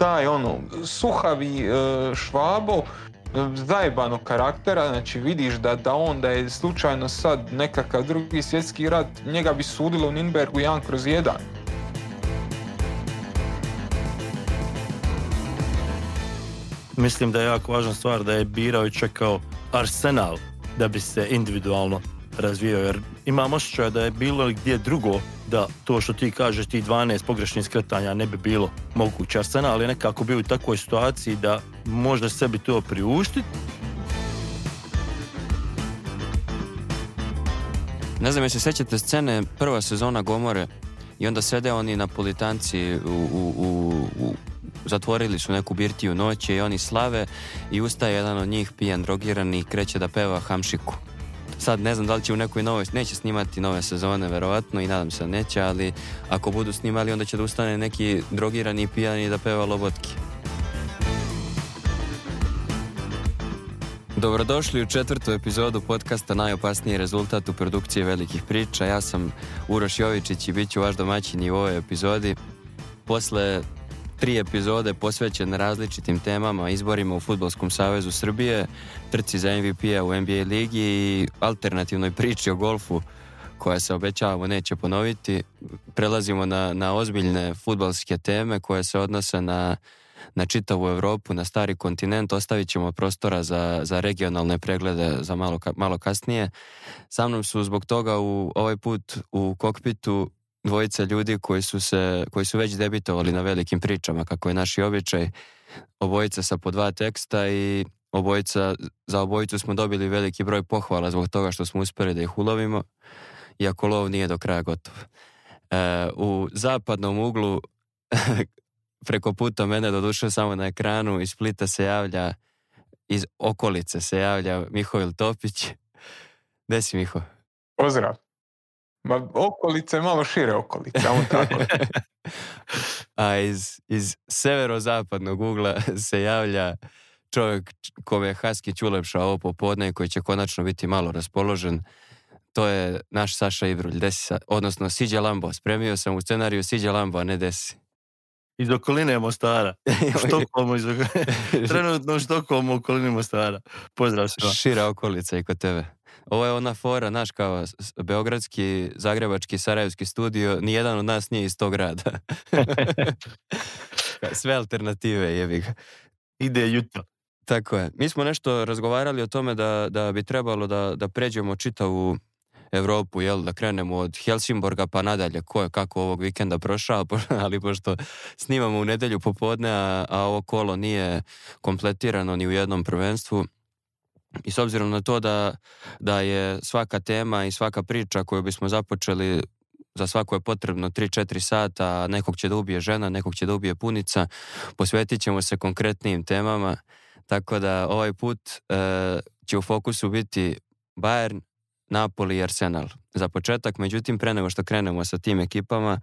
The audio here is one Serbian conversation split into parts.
taj ono suhavi e, švabo e, zajebano karaktera, znači vidiš da, da on da je slučajno sad nekakav drugi svjetski rat, njega bi sudilo u Ninbergu 1 kroz 1. Mislim da je jako važna stvar da je birao i čekao Arsenal da bi se individualno razvijao, jer imam osjećaj da je bilo gdje drugo da to što ti kažeš, ti 12 pogrešnih skretanja ne bi bilo moguće Arsena, ali nekako bi u takvoj situaciji da možda sebi to priuštiti. Ne znam, se sjećate scene prva sezona Gomore i onda sede oni napolitanci u, u, u, u zatvorili su neku birtiju noće i oni slave i ustaje jedan od njih pijan, drogiran i kreće da peva Hamšiku. Sad ne znam da li će u nekoj novoj, neće snimati nove sezone verovatno i nadam se da neće, ali ako budu snimali onda će da ustane neki drogirani i pijani da peva lobotki. Dobrodošli u četvrtu epizodu podcasta Najopasniji rezultat u produkciji velikih priča. Ja sam Uroš Jovičić i bit ću vaš domaćin i u ovoj epizodi. Posle tri epizode posvećene različitim temama, izborima u Futbolskom savezu Srbije, trci za MVP-a u NBA ligi i alternativnoj priči o golfu koja se obećavamo neće ponoviti. Prelazimo na, na ozbiljne futbalske teme koje se odnose na, na čitavu Europu, na stari kontinent. Ostavit ćemo prostora za, za regionalne preglede za malo, malo kasnije. Sa mnom su zbog toga u ovaj put u kokpitu dvojica ljudi koji su, se, koji su već debitovali na velikim pričama, kako je naš običaj, obojica sa po dva teksta i obojica, za obojicu smo dobili veliki broj pohvala zbog toga što smo uspjeli da ih ulovimo, iako lov nije do kraja gotov. E, u zapadnom uglu, preko puta mene, doduše samo na ekranu, iz Splita se javlja, iz okolice se javlja Mihovil Topić. Gde si, Miho? Pozdrav. Ma okolice, je malo šire okolica, samo tako. A iz, iz severozapadnog ugla se javlja čovjek kome je Haskić ulepšao ovo popodne i koji će konačno biti malo raspoložen. To je naš Saša Ivrulj, desi, odnosno Siđa Lambo. Spremio sam u scenariju Siđa Lambo, a ne desi. Iz okoline Mostara. Štokomu iz okoline. Trenutno u okolini Mostara. Pozdrav se. Šira okolica i kod tebe. Ovo je ona fora, naš kao Beogradski, Zagrebački, Sarajevski studio, nijedan od nas nije iz tog grada. Sve alternative je Ide jutro. Tako je. Mi smo nešto razgovarali o tome da, da bi trebalo da, da pređemo čitavu Europu, jel, da krenemo od Helsingborga pa nadalje, ko je kako ovog vikenda prošao, ali pošto snimamo u nedjelju popodne, a, a ovo kolo nije kompletirano ni u jednom prvenstvu, i s obzirom na to da, da je svaka tema i svaka priča koju bismo započeli za svako je potrebno 3-4 sata, nekog će da ubije žena, nekog će da ubije punica, posvetit ćemo se konkretnim temama, tako da ovaj put e, će u fokusu biti Bayern, Napoli i Arsenal za početak, međutim pre nego što krenemo sa tim ekipama,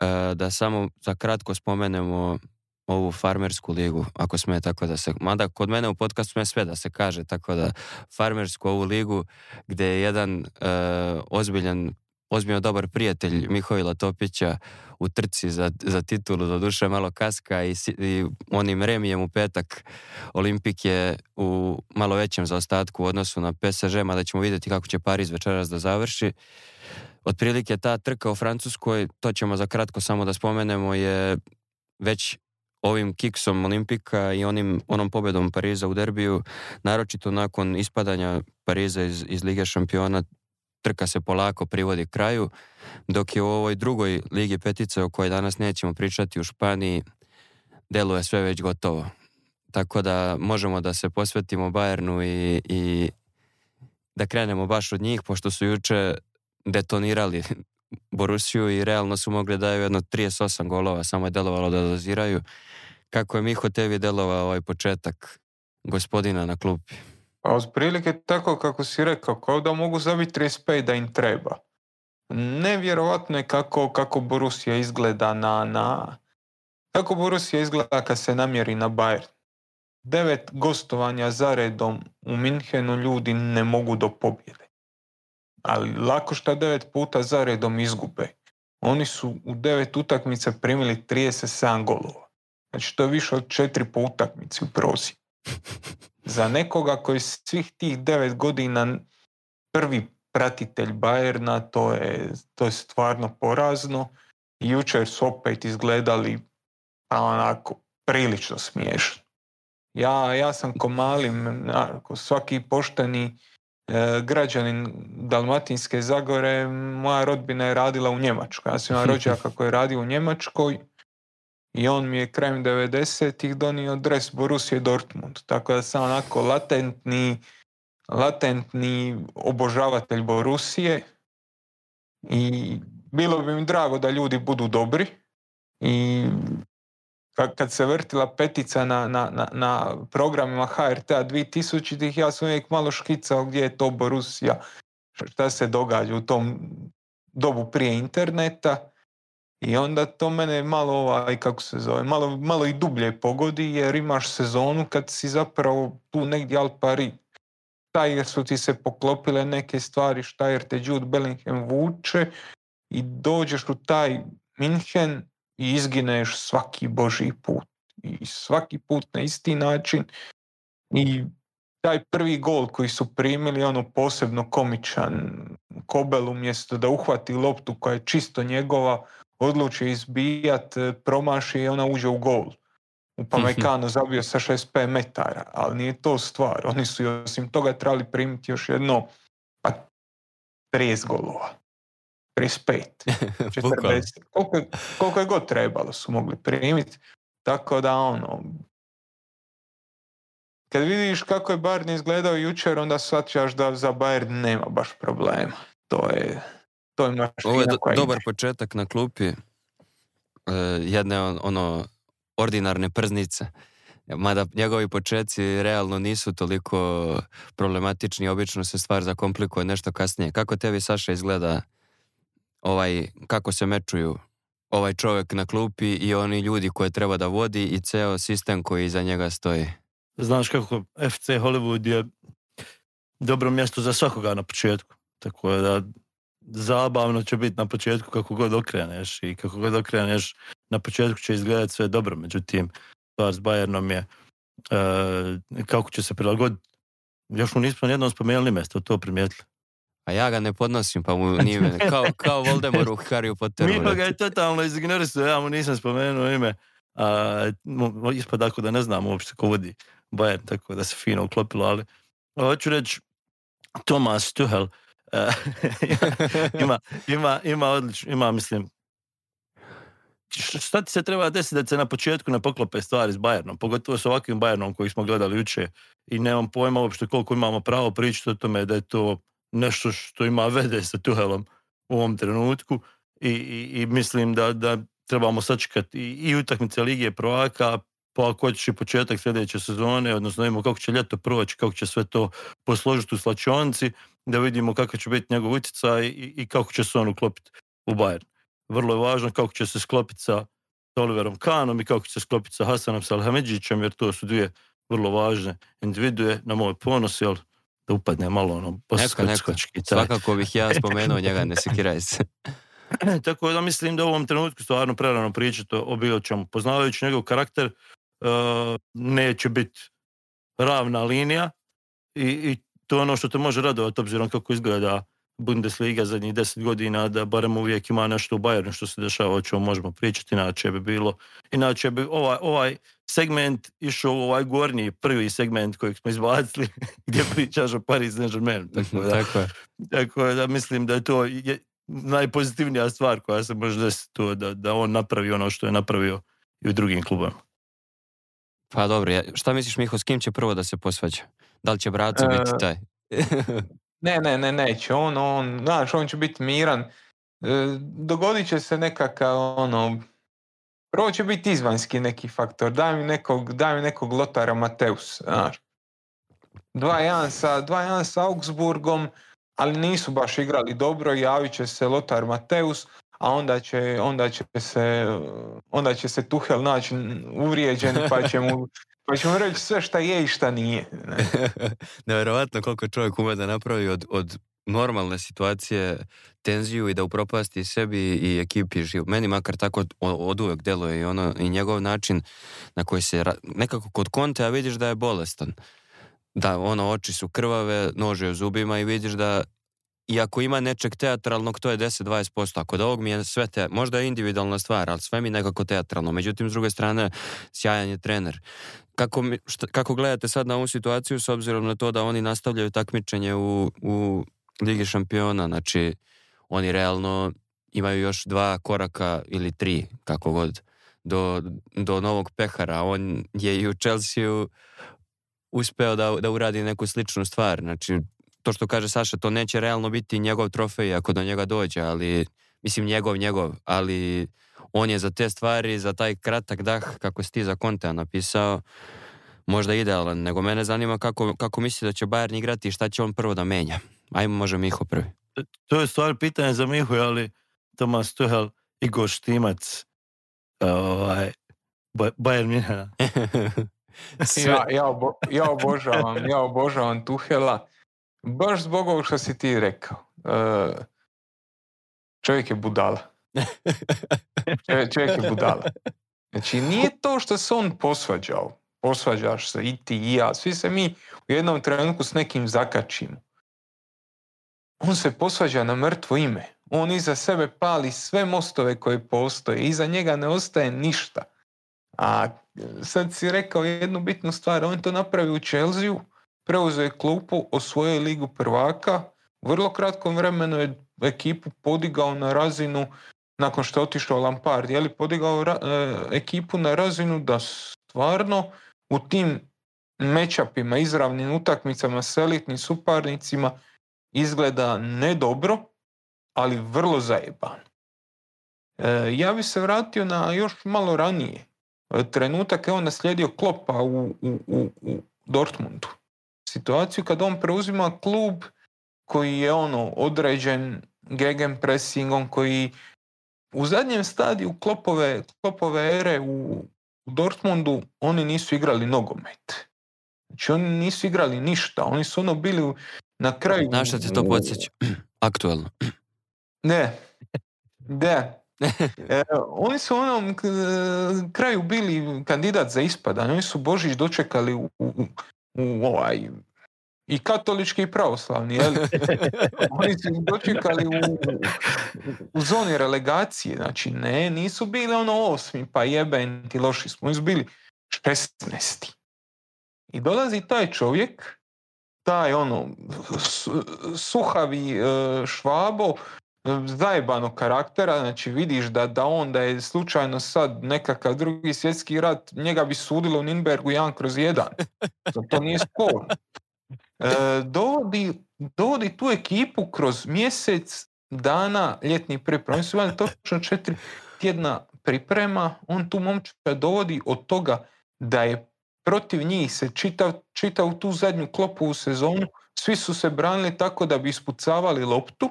e, da samo za kratko spomenemo ovu farmersku ligu, ako sme tako da se, mada kod mene u podcastu sme sve da se kaže, tako da farmersku ovu ligu gdje je jedan eh, ozbiljan ozbiljno dobar prijatelj mihovila Topića u trci za, za titulu, do duše malo kaska i, onim remijem u petak Olimpik je u malo većem zaostatku u odnosu na PSG, mada ćemo vidjeti kako će Pariz večeras da završi. Otprilike ta trka u Francuskoj, to ćemo za kratko samo da spomenemo, je već ovim kiksom Olimpika i onim, onom pobjedom Pariza u derbiju, naročito nakon ispadanja Pariza iz, iz Lige šampiona, trka se polako privodi kraju, dok je u ovoj drugoj Ligi petice o kojoj danas nećemo pričati u Španiji, deluje sve već gotovo. Tako da možemo da se posvetimo Bayernu i, i da krenemo baš od njih, pošto su juče detonirali Borusiju i realno su mogli daju jedno 38 golova, samo je delovalo da doziraju. Kako je Miho tebi delovao ovaj početak gospodina na klupi? uz pa otprilike tako kako si rekao, kao da mogu zabiti 35 da im treba. Nevjerojatno je kako, kako Borussia izgleda na, na... Kako Borussia izgleda kad se namjeri na Bayern. Devet gostovanja za redom u Minhenu ljudi ne mogu do pobjede. Ali lako šta devet puta za redom izgube. Oni su u devet utakmice primili 37 golova. Znači to je više od četiri po utakmici u prosjeku. Za nekoga koji svih tih devet godina prvi pratitelj Bajerna, to je, to je stvarno porazno. Jučer su opet izgledali pa onako prilično smiješno. Ja, ja sam ko mali, svaki pošteni e, građanin Dalmatinske Zagore, moja rodbina je radila u Njemačkoj. Ja sam imao rođaka koji je radio u Njemačkoj i on mi je krajem 90-ih donio dres Borussia Dortmund. Tako da sam onako latentni, latentni obožavatelj Borusije i bilo bi mi drago da ljudi budu dobri i kad se vrtila petica na, na, na, na programima HRT-a 2000-ih, ja sam uvijek malo škicao gdje je to Borusija, šta se događa u tom dobu prije interneta i onda to mene malo, ovaj, kako se zove, malo, malo i dublje pogodi jer imaš sezonu kad si zapravo tu negdje al pari. Šta jer su ti se poklopile neke stvari, šta jer te Jude Bellingham vuče i dođeš u taj Minhen i izgineš svaki boži put. I svaki put na isti način. I taj prvi gol koji su primili, ono posebno komičan. Kobel umjesto da uhvati loptu koja je čisto njegova, odluči izbijat, e, promaši i ona uđe u gol. U Pamekanu mhm. zabio sa 65 metara, ali nije to stvar. Oni su osim toga trebali primiti još jedno pa 30 golova. 35, 40, koliko, je god trebalo su mogli primiti. Tako da ono, kad vidiš kako je Bayern izgledao jučer, onda shvaćaš da za Bayern nema baš problema. To je to je Ovo je dobar početak na klupi e, jedne ono ordinarne prznice. Mada njegovi početci realno nisu toliko problematični, obično se stvar zakomplikuje nešto kasnije. Kako tebi, Saša, izgleda ovaj, kako se mečuju ovaj čovjek na klupi i oni ljudi koje treba da vodi i ceo sistem koji iza njega stoji? Znaš kako, FC Hollywood je dobro mjesto za svakoga na početku. Tako da zabavno će biti na početku kako god okreneš i kako god okreneš na početku će izgledati sve dobro, međutim stvar s Bayernom je eh, kako će se prilagoditi. Još mu nismo nijednom spomenuli mjesto to primijetili. A ja ga ne podnosim, pa mu nije, kao, kao Voldemort u Harry Potteru. Mi ga je totalno izignorisuo ja mu nisam spomenuo ime. A, ispada ako da ne znam uopšte ko vodi Bayern, tako da se fino uklopilo, ali hoću reći, Thomas Tuchel, ima, ima, ima, odlično, ima, mislim, šta ti se treba desiti da se na početku ne poklope stvari s Bayernom, pogotovo s ovakvim Bayernom koji smo gledali juče i nemam pojma uopšte koliko imamo pravo pričati o tome da je to nešto što ima vede sa Tuhelom u ovom trenutku i, i, i mislim da, da trebamo sačekati i, i utakmice Lige prvaka, pa ako će početak sljedeće sezone, odnosno vidimo kako će ljeto proći, kako će sve to posložiti u slačonci da vidimo kakav će biti njegov utjecaj i, kako će se on uklopiti u Bayern. Vrlo je važno kako će se sklopiti sa Oliverom Kanom i kako će se sklopiti sa Hasanom Salhamidžićem, jer to su dvije vrlo važne individue na moj ponos, jel da upadne malo ono neka, neka. Svakako bih ja spomenuo njega, ne sekiraj se. Tako da mislim da u ovom trenutku stvarno prerano pričati o bilo Poznavajući njegov karakter, neće biti ravna linija i, i to je ono što te može radovati obzirom kako izgleda Bundesliga zadnjih deset godina da barem uvijek ima nešto u Bayernu što se dešava o čemu možemo pričati, inače bi bilo inače bi ovaj, ovaj segment išao u ovaj gornji prvi segment kojeg smo izbacili gdje pričaš o Paris Saint-Germain tako, mhm, da, tako, da mislim da je to je najpozitivnija stvar koja se može desiti to da, da on napravi ono što je napravio i u drugim klubama pa dobro, šta misliš Miho, s kim će prvo da se posvađa? Da li će braco biti e, taj? ne, ne, ne, neće. On, on, znaš, on će biti miran. E, dogodit će se nekakav, ono, prvo će biti izvanjski neki faktor. Daj mi nekog, daj mi nekog Lotara Mateus, znaš. Dva jedan sa, dva Augsburgom, ali nisu baš igrali dobro, javit će se Lotar Mateus, a onda će, onda će se onda će se Tuhel naći uvrijeđen pa će mu pa ćemo reći sve šta je i šta nije. Nevjerojatno koliko čovjek ume da napravi od, od normalne situacije tenziju i da upropasti sebi i ekipi živ. Meni makar tako od uvek deluje i, ono, i njegov način na koji se nekako kod konte, a vidiš da je bolestan. Da, ono, oči su krvave, nože u zubima i vidiš da i ako ima nečeg teatralnog, to je 10-20%. Ako da ovog mi je sve te, možda je individualna stvar, ali sve mi nekako teatralno. Međutim, s druge strane, sjajan je trener. Kako, mi, šta, kako gledate sad na ovu situaciju s obzirom na to da oni nastavljaju takmičenje u, u Ligi šampiona, znači oni realno imaju još dva koraka ili tri, kako god, do, do novog pehara. On je i u Chelsea uspeo da, da uradi neku sličnu stvar. Znači, to što kaže Saša, to neće realno biti njegov trofej ako do njega dođe, ali mislim njegov, njegov, ali on je za te stvari, za taj kratak dah kako si ti za Kontea napisao, možda idealan, nego mene zanima kako, kako misli da će Bayern igrati i šta će on prvo da menja. Ajmo, može Miho prvi. E, to je stvar pitanje za Miho, ali Tomas Tuhel, i Štimac, e, ovaj, Bayern Ja, ja, obo, ja, obožavam, ja obožavam Tuhela Baš zbog ovog što si ti rekao. E, čovjek je budala. Čovjek, je budala. Znači, nije to što se on posvađao. Posvađaš se i ti i ja. Svi se mi u jednom trenutku s nekim zakačimo. On se posvađa na mrtvo ime. On iza sebe pali sve mostove koje postoje. Iza njega ne ostaje ništa. A sad si rekao jednu bitnu stvar. On to napravi u Čelziju preuzeo je klupu, osvojio ligu prvaka, vrlo kratkom vremenu je ekipu podigao na razinu nakon što je otišao Lampard, je li podigao e, ekipu na razinu da stvarno u tim mečapima, izravnim utakmicama s elitnim suparnicima izgleda ne dobro, ali vrlo zajeban. E, ja bih se vratio na još malo ranije. E, trenutak je on naslijedio klopa u, u, u, u Dortmundu situaciju kad on preuzima klub koji je ono određen Pressingom, koji u zadnjem stadiju klopove, klopove ere u Dortmundu oni nisu igrali nogomet. Znači oni nisu igrali ništa. Oni su ono bili na kraju... Na što te to podsjeća? Aktualno. Ne. de e, oni su ono, onom kraju bili kandidat za ispadanje. Oni su Božić dočekali u u ovaj i katolički i pravoslavni, jel? Oni su dočekali u, u zoni relegacije, znači ne, nisu bili ono osmi, pa jeben ti loši smo, oni su bili šestnesti. I dolazi taj čovjek, taj ono suhavi e, švabo zajebano karaktera, znači vidiš da, da on da je slučajno sad nekakav drugi svjetski rat, njega bi sudilo u Ninbergu jedan kroz jedan To nije sporno. E, dovodi, dovodi tu ekipu kroz mjesec dana ljetni priprema. Oni točno četiri tjedna priprema. On tu momča dovodi od toga da je protiv njih se čitao čitav tu zadnju klopu u sezonu. Svi su se branili tako da bi ispucavali loptu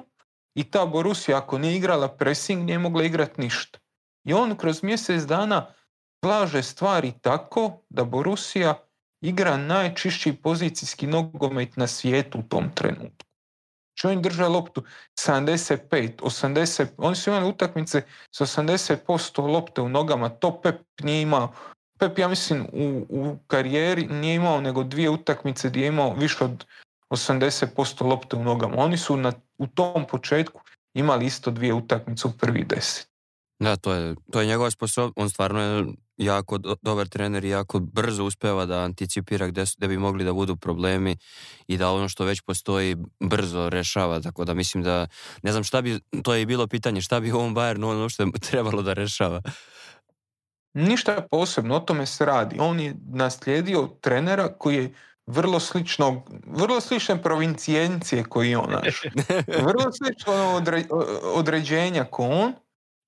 i ta Borussia ako nije igrala pressing nije mogla igrati ništa. I on kroz mjesec dana slaže stvari tako da Borussia igra najčišći pozicijski nogomet na svijetu u tom trenutku. Če znači, oni drža loptu 75, 80, oni su imali utakmice s 80% lopte u nogama, to Pep nije imao. Pep, ja mislim, u, u karijeri nije imao nego dvije utakmice gdje je imao više od 80% lopte u nogama. Oni su na u tom početku imali isto dvije utakmice u prvi deset. Da, to je, to je njegova sposobnost. On stvarno je jako dobar trener i jako brzo uspeva da anticipira gdje, bi mogli da budu problemi i da ono što već postoji brzo rešava. Tako da mislim da, ne znam šta bi, to je i bilo pitanje, šta bi ovom Bayernu ono što je trebalo da rešava. Ništa posebno, o tome se radi. On je naslijedio trenera koji je vrlo slično, vrlo slične provincijencije koji je on Vrlo slično odre, određenja ko on.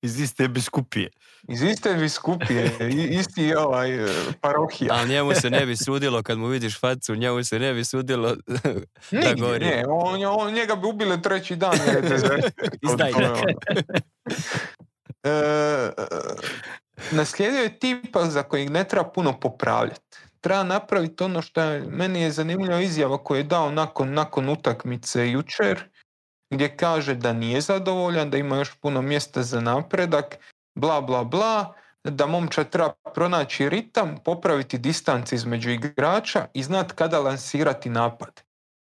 Iz iste biskupije. Iz iste biskupije, isti ovaj e, parohija. A njemu se ne bi sudilo kad mu vidiš facu, njemu se ne bi sudilo da govori. Ne, on, njega bi ubile treći dan. e, e naslijedio je tipa za kojeg ne treba puno popravljati treba napraviti ono što je, meni je zanimljiva izjava koju je dao nakon, nakon utakmice jučer, gdje kaže da nije zadovoljan, da ima još puno mjesta za napredak, bla, bla, bla, da momča treba pronaći ritam, popraviti distanci između igrača i znat kada lansirati napad.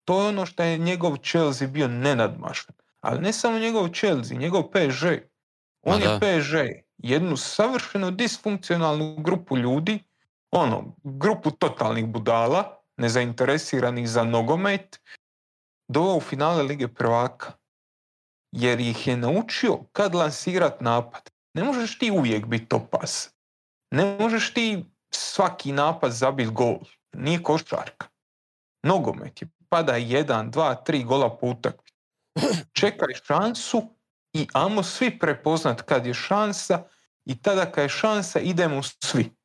To je ono što je njegov Chelsea bio nenadmašan. Ali ne samo njegov Chelsea, njegov PSG. On je PSG, jednu savršeno disfunkcionalnu grupu ljudi ono, grupu totalnih budala, nezainteresiranih za nogomet, doveo u finale Lige prvaka. Jer ih je naučio kad lansirat napad. Ne možeš ti uvijek biti topas. Ne možeš ti svaki napad zabiti gol. Nije košarka. Nogomet je pada jedan, dva, tri gola po Čekaj šansu i amo svi prepoznat kad je šansa i tada kad je šansa idemo svi.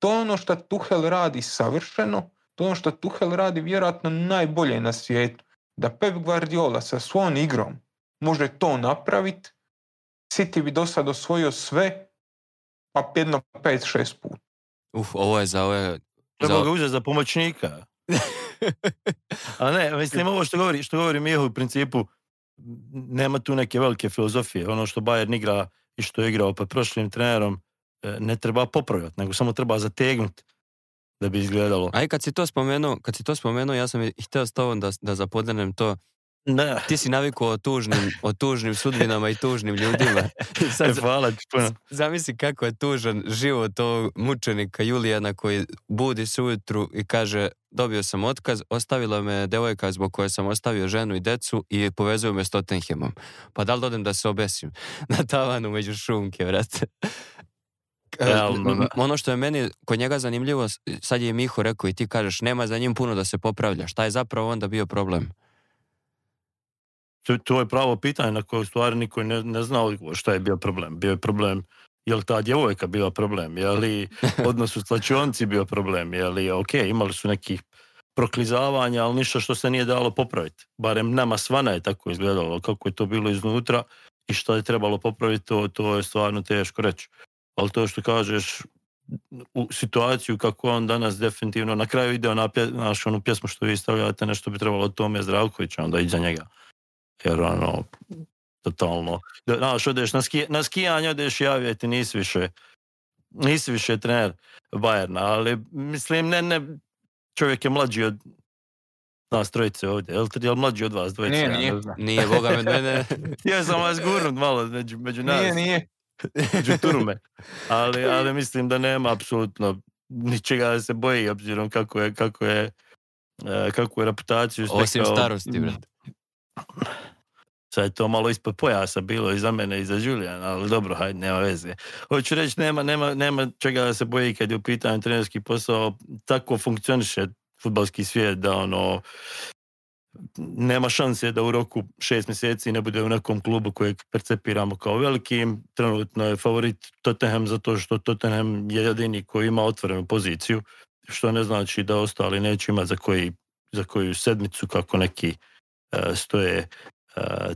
To je ono što Tuhel radi savršeno, to je ono što Tuhel radi vjerojatno najbolje na svijetu. Da Pep Guardiola sa svojom igrom može to napraviti, City bi do sad osvojio sve, pa jedno 5 šest puta. Uf, ovo je za ove... Treba za... ga uzeti za pomoćnika. A ne, mislim, ovo što govori, što Miho u principu, nema tu neke velike filozofije. Ono što Bayern igra i što je igrao pod prošlim trenerom, E, ne treba popravljati, nego samo treba zategnuti da bi izgledalo. A i kad si to spomenuo, kad si to spomenuo, ja sam htio s tobom da, da to. Ne. Ti si naviku o tužnim, o tužnim sudbinama i tužnim ljudima. E, Sad, Hvala Zamisli kako je tužan život ovog mučenika Julijana koji budi se ujutru i kaže dobio sam otkaz, ostavila me devojka zbog koje sam ostavio ženu i decu i povezuju me s Tottenhamom. Pa da li dodem da se obesim? Na tavanu među šunke, vrate. Realno, ono, ono što je meni kod njega zanimljivo, sad je Miho rekao i ti kažeš, nema za njim puno da se popravlja. Šta je zapravo onda bio problem? To, to je pravo pitanje na koje niko ne, ne zna šta je bio problem. Bio je problem je li ta djevojka bila problem, je li odnos u slačionci bio problem, je li, ok, imali su nekih proklizavanja, ali ništa što se nije dalo popraviti. Barem nama svana je tako izgledalo, kako je to bilo iznutra i što je trebalo popraviti, to, to je stvarno teško reći ali to što kažeš, u situaciju kako on danas definitivno na kraju ide ona naš onu pjesmu što vi stavljate, nešto bi trebalo od Tome Zdravkovića, onda iza njega. Jer ono, totalno. naš odeš na, na skijanje, odeš ti nisi više, nisi više trener Bajerna, ali mislim, ne, ne, čovjek je mlađi od nas trojice ovdje, jel, jel mlađi od vas dvojice? Nije, nije. Ja, nije, boga me, ne, sam vas gurnut malo među, među nas. Nije, nije među Ali, ali mislim da nema apsolutno ničega da se boji, obzirom kako je, kako je, e, kako je reputaciju stekao. Osim starosti, mm. brate. Sad je to malo ispod pojasa bilo i za mene i za Julijana, ali dobro, hajde, nema veze. Hoću reći, nema, nema, nema čega da se boji kad je u pitanju trenerski posao. Tako funkcioniše futbalski svijet da ono, nema šanse da u roku šest mjeseci ne bude u nekom klubu kojeg percepiramo kao velikim. Trenutno je favorit Tottenham zato što Tottenham je jedini koji ima otvorenu poziciju, što ne znači da ostali neće imati za, koji, za koju sedmicu kako neki e, stoje e,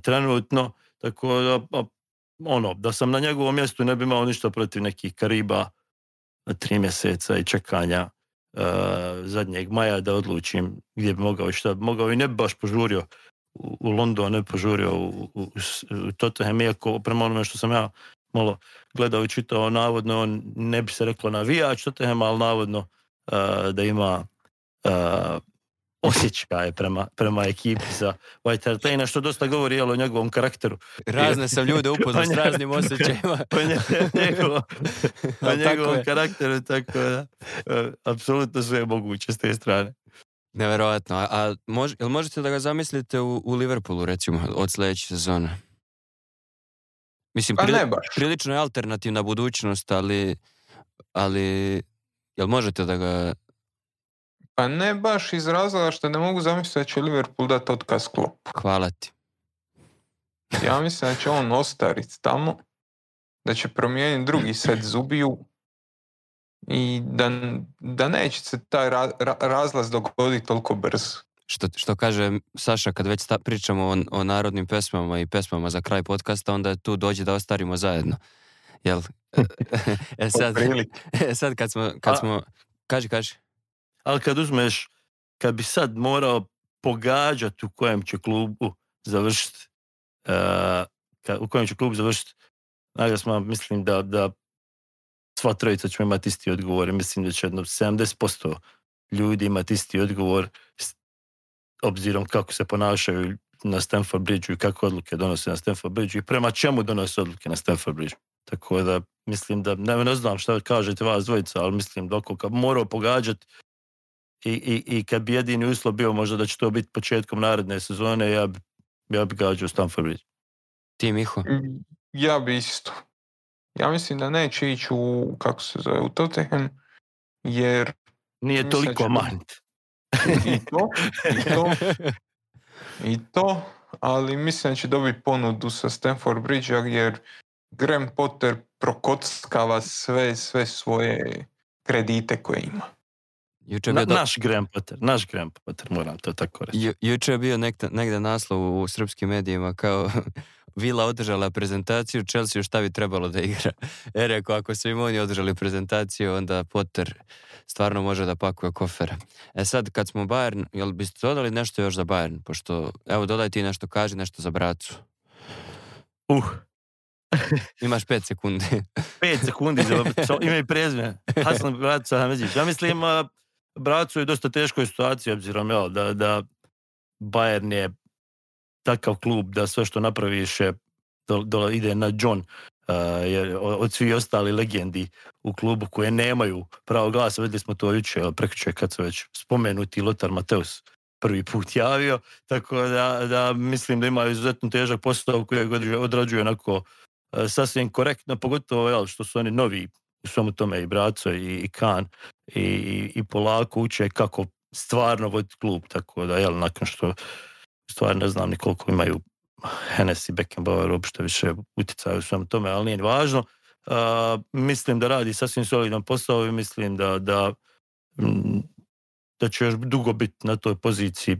trenutno. Tako da, ono, da sam na njegovom mjestu ne bi imao ništa protiv nekih Kariba, tri mjeseca i čekanja E, zadnjeg maja da odlučim gdje bi mogao i šta bi mogao i ne bi baš požurio u, u London, ne bi požurio u, Tottenham, iako prema onome što sam ja malo gledao i čitao, navodno on ne bi se reklo navijač Tottenham, ali navodno e, da ima e, je prema, prema ekipi za White Hart što dosta govori jel, o njegovom karakteru. Razne sam ljude upoznao s raznim osjećajima. o njegovom, o karakteru, tako da, e, apsolutno sve je moguće s te strane. Neverovatno. A, a mož, jel možete da ga zamislite u, u Liverpoolu, recimo, od sljedeće sezone? Mislim, pa prilično je alternativna budućnost, ali, ali jel možete da ga pa ne baš iz razloga što ne mogu zamisliti da će Liverpool dati otkaz klop. Hvala ti. ja mislim da će on ostarit tamo, da će promijeniti drugi set zubiju i da, da neće se taj ra, ra, razlaz dogoditi toliko brzo. Što, što kaže Saša, kad već pričamo o, narodnim pesmama i pesmama za kraj podcasta, onda tu dođe da ostarimo zajedno. Jel? E, e, e, sad, e, sad kad smo, kad smo kaži, kaži ali kad uzmeš, kad bi sad morao pogađati u kojem će klubu završiti, uh, eh, u kojem će klubu završiti, naglasno mislim da, da sva trojica ćemo imati isti odgovor. Mislim da će jedno 70% ljudi imati isti odgovor obzirom kako se ponašaju na Stanford Bridgeu i kako odluke donose na Stanford Bridgeu i prema čemu donose odluke na Stanford Bridgeu. Tako da mislim da, ne, ne znam šta kažete vas dvojica, ali mislim da ako morao pogađati i, i, i kad bi jedini uslov bio možda da će to biti početkom naredne sezone, ja bi, ja bi gađao Stamford Bridge. Ti, Miho? Mm, ja bi isto. Ja mislim da neće ići u, kako se zove, u Tottenham, jer... Nije toliko manj I to, i to, i to, ali mislim da će dobiti ponudu sa Stanford bridge jer Graham Potter prokockava sve, sve svoje kredite koje ima. Juče bio Na, Naš grandpater, naš moram to tako reći. juče je bio nekta, negde naslov u srpskim medijima kao Vila održala prezentaciju, Chelsea šta bi trebalo da igra. E rekao, ako su im oni održali prezentaciju, onda Potter stvarno može da pakuje kofera E sad, kad smo Bayern, jel biste dodali nešto još za Bayern? Pošto, evo, dodaj ti nešto, kaži nešto za bracu. Uh, Imaš pet sekundi. pet sekundi za ime i prezme. Hasan Ja mislim, Bracu je dosta teškoj situaciji, obzirom jel, da, da Bayern je takav klub da sve što napraviš do, do, ide na John. jer od svi ostali legendi u klubu koje nemaju pravo glasa, vidjeli smo to jučer, prekjučer kad se već spomenuti Lothar Mateus prvi put javio, tako da, da mislim da ima izuzetno težak posao koji odrađuje onako sasvim korektno, pogotovo što su oni novi u svemu tome i Braco i, i Kan i, i polako uče kako stvarno voditi klub, tako da, jel, nakon što stvarno ne znam ni koliko imaju i Beckenbauer, uopšte više utjecaju u svemu tome, ali nije važno. mislim da radi sasvim solidan posao i mislim da, da, da će još dugo biti na toj poziciji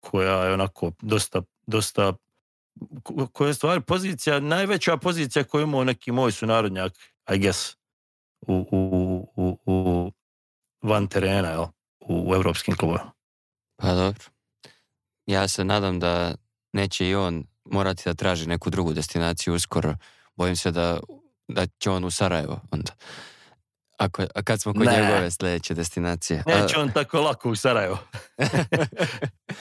koja je onako dosta, dosta koja je stvar pozicija, najveća pozicija koju imao neki moj sunarodnjak i guess, u, u, u, van terena, jel? U, europskim evropskim klubovima. Pa dobro. Ja se nadam da neće i on morati da traži neku drugu destinaciju uskoro. Bojim se da, da će on u Sarajevo onda. a kad smo kod ne. njegove sljedeće destinacije? Neće on tako lako u Sarajevo.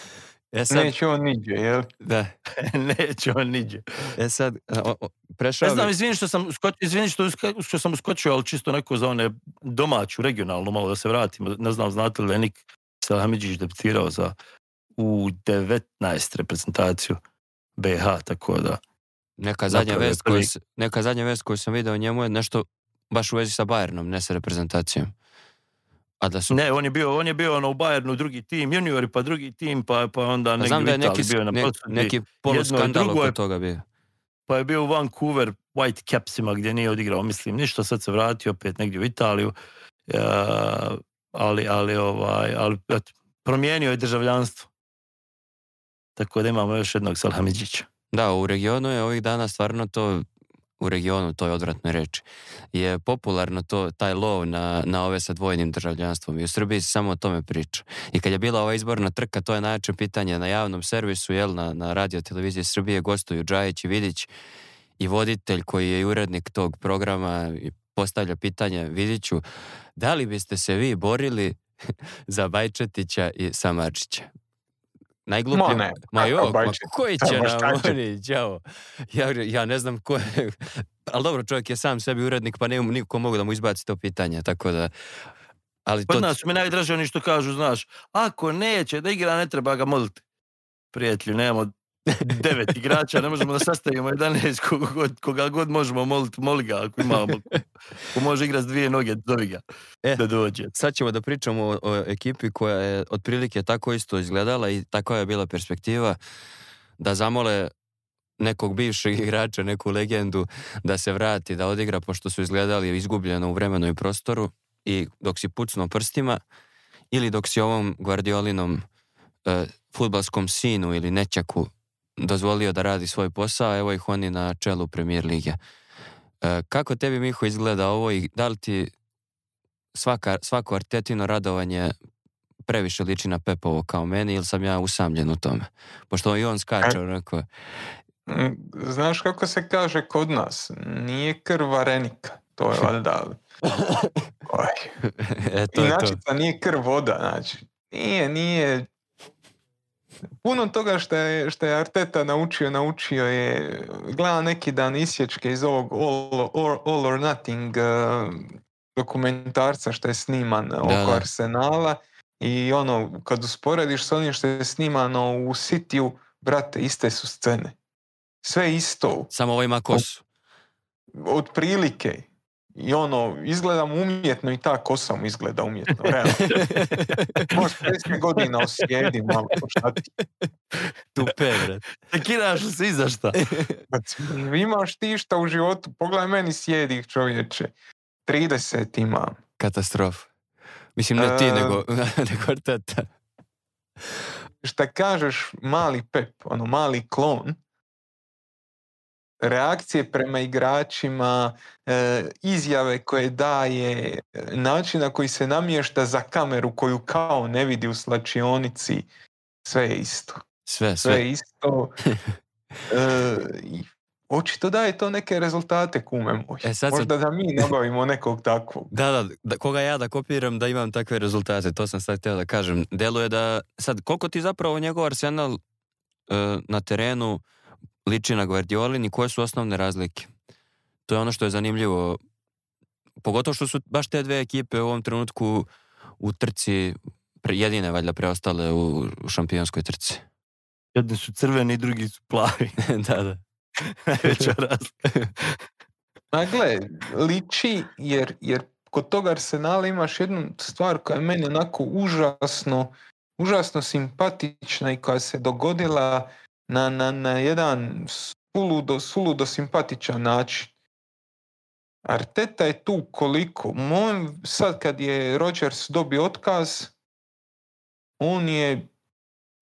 E sad, Neće on niđe, jel? Da. Neće on niđe. E sad, prešao... Ne znam, izvini što sam, skoč, što, što sam uskočio, ali čisto neko za one domaću, regionalnu, malo da se vratim. Ne znam, znate li Lenik Selhamidžić deputirao za u 19 reprezentaciju BH, tako da... Neka zadnja, vest koju, neka zadnja vest koju sam vidio njemu je nešto baš u vezi sa Bayernom, ne sa reprezentacijom. A da su... Ne, on je bio, on je bio ono, u Bayernu drugi tim, juniori pa drugi tim, pa, pa onda pa negdje da je neki, bio na ne, neki poloskandal oko toga bio. Pa je bio u Vancouver White Capsima gdje nije odigrao, mislim, ništa, sad se vratio opet negdje u Italiju. E, ali, ali, ovaj, ali promijenio je državljanstvo. Tako da imamo još jednog Salamidžića. Da, u regionu je ovih dana stvarno to u regionu, to je reči reći, je popularno to, taj lov na, na ove sa dvojnim državljanstvom i u Srbiji se samo o tome priča. I kad je bila ova izborna trka, to je najjače pitanje na javnom servisu, jel, na, na radio televiziji Srbije gostuju Džajić i Vidić i voditelj koji je urednik tog programa postavlja pitanje Vidiću, da li biste se vi borili za Bajčetića i Samarčića? Najgluplje. Ma, ma koji će nam oni, Ja, ja ne znam ko je... Ali dobro, čovjek je sam sebi urednik, pa ne niko mogu da mu izbaci to pitanje, tako da... Ali pa to... Kod nas mi najdraže oni što kažu, znaš, ako neće da igra, ne treba ga moliti. Prijatelju, nemoj... devet igrača, ne možemo da sastavimo 11 koga god, koga god možemo moliti, moli ga ako imamo. Ko može igrati s dvije noge, dovi ga e, da dođe. Sad ćemo da pričamo o, ekipi koja je otprilike tako isto izgledala i takva je bila perspektiva da zamole nekog bivšeg igrača, neku legendu da se vrati, da odigra pošto su izgledali izgubljeno u vremenu i prostoru i dok si pucno prstima ili dok si ovom Guardiolinom e, futbalskom sinu ili nečaku dozvolio da radi svoj posao, evo ih oni na čelu premijer lige. E, kako tebi, Miho, izgleda ovo i da li ti svaka, svako artetino radovanje previše liči na Pepovo kao meni ili sam ja usamljen u tome? Pošto i on skače e, onako. Znaš kako se kaže kod nas? Nije krvarenika. To je valjda. e, to znači to. nije krv voda, znači. Nije, nije puno toga što je, Arteta naučio, naučio je, gleda neki dan isječke iz ovog All, or Nothing eh, dokumentarca što je sniman oko Arsenala i ono, kad usporediš s onim što je snimano u Sitiju, brate, iste su scene. Sve isto. Samo ovo ovaj ima kosu. Od, i ono, izgledam umjetno i ta kosa mu izgleda umjetno, realno. Možda 50 godina osjedi malo, šta ti? Tupe, se šta? Znači, imaš ti šta u životu, pogledaj meni sjedih čovječe. 30 ima. Katastrof. Mislim, ne ti, nego, Šta kažeš, mali pep, ono, mali klon, reakcije prema igračima, e, izjave koje daje, način na koji se namješta za kameru koju kao ne vidi u slačionici, sve je isto. Sve, sve. je isto. e, očito daje to neke rezultate kume moj. E, Možda da mi nabavimo nekog takvog. Da, da, koga ja da kopiram da imam takve rezultate, to sam sad htio da kažem. Deluje da, sad, koliko ti zapravo njegov arsenal e, na terenu liči na Guardiolin i koje su osnovne razlike. To je ono što je zanimljivo. Pogotovo što su baš te dve ekipe u ovom trenutku u trci jedine valjda preostale u šampionskoj trci. Jedni su crveni, drugi su plavi. da, da. Najveća razlika. Ma gle, liči jer, jer kod toga Arsenala imaš jednu stvar koja je meni onako užasno, užasno simpatična i koja se dogodila na, na, na jedan suludo, suludo simpatičan način. Arteta je tu koliko. Moj, sad kad je Rodgers dobio otkaz, on je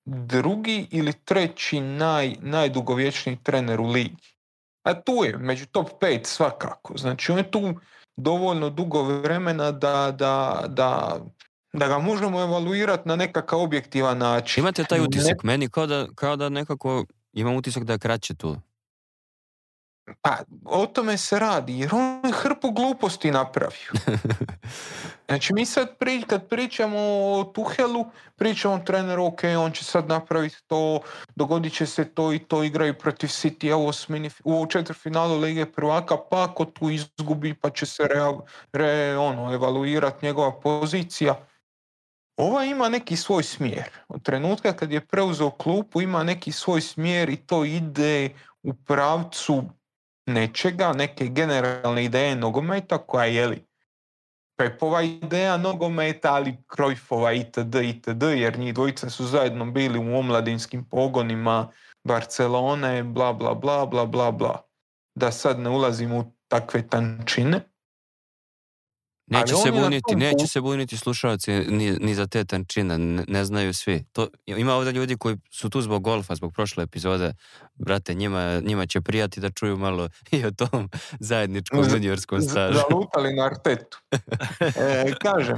drugi ili treći naj, najdugovječniji trener u ligi. A tu je, među top 5 svakako. Znači on je tu dovoljno dugo vremena da, da, da da ga možemo evaluirati na nekakav objektivan način. Imate taj utisak? Meni kao da, da nekako imam utisak da je kraće tu. Pa, o tome se radi, jer on je hrpu gluposti napravio. Znači, mi sad pri, kad pričamo o Tuhelu, pričamo o treneru, ok, on će sad napraviti to, dogodit će se to i to, igraju protiv City u, osmini, u četvrfinalu Lige prvaka, pa ako tu izgubi, pa će se re, ono, evaluirati njegova pozicija. Ova ima neki svoj smjer. Od trenutka kad je preuzeo klupu ima neki svoj smjer i to ide u pravcu nečega, neke generalne ideje nogometa koja je li Pepova ideja nogometa, ali Krojfova itd. itd. jer njih dvojica su zajedno bili u omladinskim pogonima Barcelone, bla bla bla bla bla bla. Da sad ne ulazim u takve tančine. Neće se buniti, neće se buniti slušalci ni, ni za te tančine, ne, znaju svi. To, ima ovdje ljudi koji su tu zbog golfa, zbog prošle epizode. Brate, njima, njima će prijati da čuju malo i o tom zajedničkom juniorskom stažu. Zalutali na Artetu. E, kažem,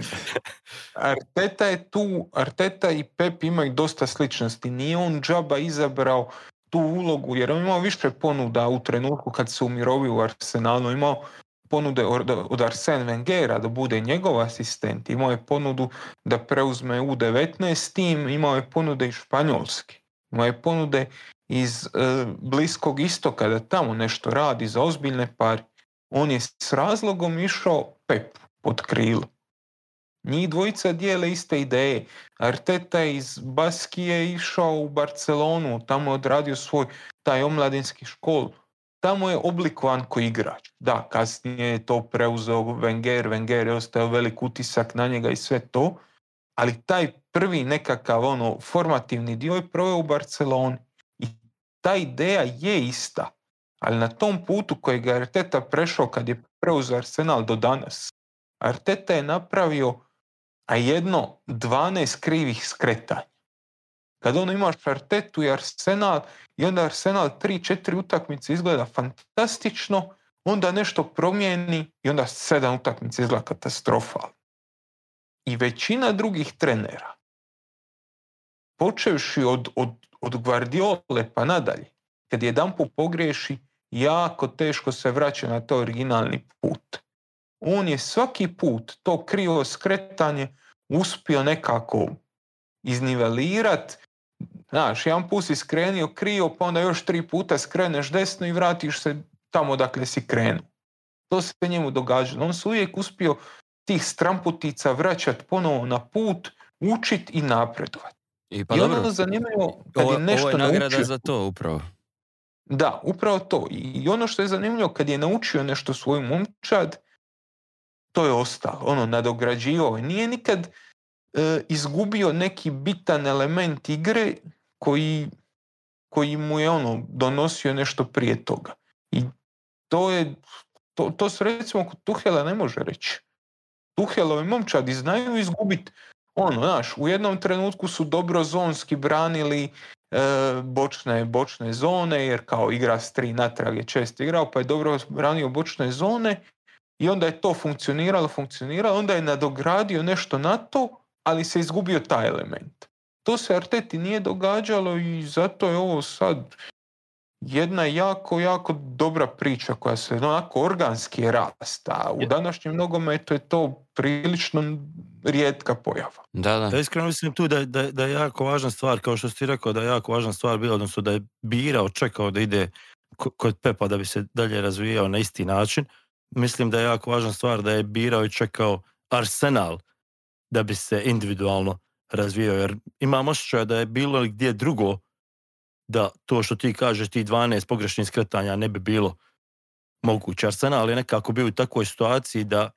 Arteta je tu, Arteta i Pep imaju dosta sličnosti. Nije on džaba izabrao tu ulogu, jer on imao više ponuda u trenutku kad se umirovio u Arsenalu. Imao ponude od Arsen Wengera da bude njegov asistent, imao je ponudu da preuzme U19 tim, imao je ponude i španjolske, imao je ponude iz e, Bliskog istoka da tamo nešto radi za ozbiljne pari. On je s razlogom išao pep pod krilo. Njih dvojica dijele iste ideje. Arteta iz Baskije išao u Barcelonu, tamo je odradio svoj taj omladinski škol. Tamo je oblikovan koji igrač. Da, kasnije je to preuzeo Wenger, Wenger je ostao velik utisak na njega i sve to, ali taj prvi nekakav ono formativni dio je proveo u Barceloni. I ta ideja je ista, ali na tom putu kojeg je Arteta prešao kad je preuzeo Arsenal do danas, Arteta je napravio a jedno 12 krivih skretanja. Kad ono imaš Artetu i Arsenal i onda Arsenal 3-4 utakmice izgleda fantastično, onda nešto promijeni i onda 7 utakmice izgleda katastrofalno. I većina drugih trenera, počevši od, od, od pa nadalje, kad jedanput pogreši, pogriješi, jako teško se vraća na to originalni put. On je svaki put to krivo skretanje uspio nekako iznivelirati. Znaš, jedan put si skrenio krivo, pa onda još tri puta skreneš desno i vratiš se tamo dakle si krenuo. To se njemu događalo. On se uvijek uspio tih stramputica vraćati ponovo na put, učit i napredovat. I, pa I ono zanimljivo kad je nešto je nagrada za to upravo. Da, upravo to. I ono što je zanimljivo, kad je naučio nešto svoju momčad, to je ostalo. Ono, nadograđivao. Nije nikad e, izgubio neki bitan element igre koji, koji mu je ono donosio nešto prije toga. I to je, to, to se recimo kod Tuhela ne može reći. Tuhelovi momčadi znaju izgubiti ono, znaš, u jednom trenutku su dobro zonski branili e, bočne, bočne zone, jer kao igra s tri natrag je često igrao, pa je dobro branio bočne zone i onda je to funkcioniralo, funkcioniralo, onda je nadogradio nešto na to, ali se izgubio taj element. To se Arteti nije događalo i zato je ovo sad jedna jako, jako dobra priča koja se onako organski rasta. U današnjem nogometu je to prilično rijetka pojava. Da, da. iskreno mislim tu da, da, je jako važna stvar, kao što si rekao, da je jako važna stvar bila, odnosno da je birao, čekao da ide kod Pepa da bi se dalje razvijao na isti način. Mislim da je jako važna stvar da je birao i čekao Arsenal da bi se individualno razvijao. Jer imam osjećaj da je bilo gdje drugo da to što ti kažeš, ti 12 pogrešnih skretanja ne bi bilo moguće. Arsenal, ali nekako bio u takvoj situaciji da,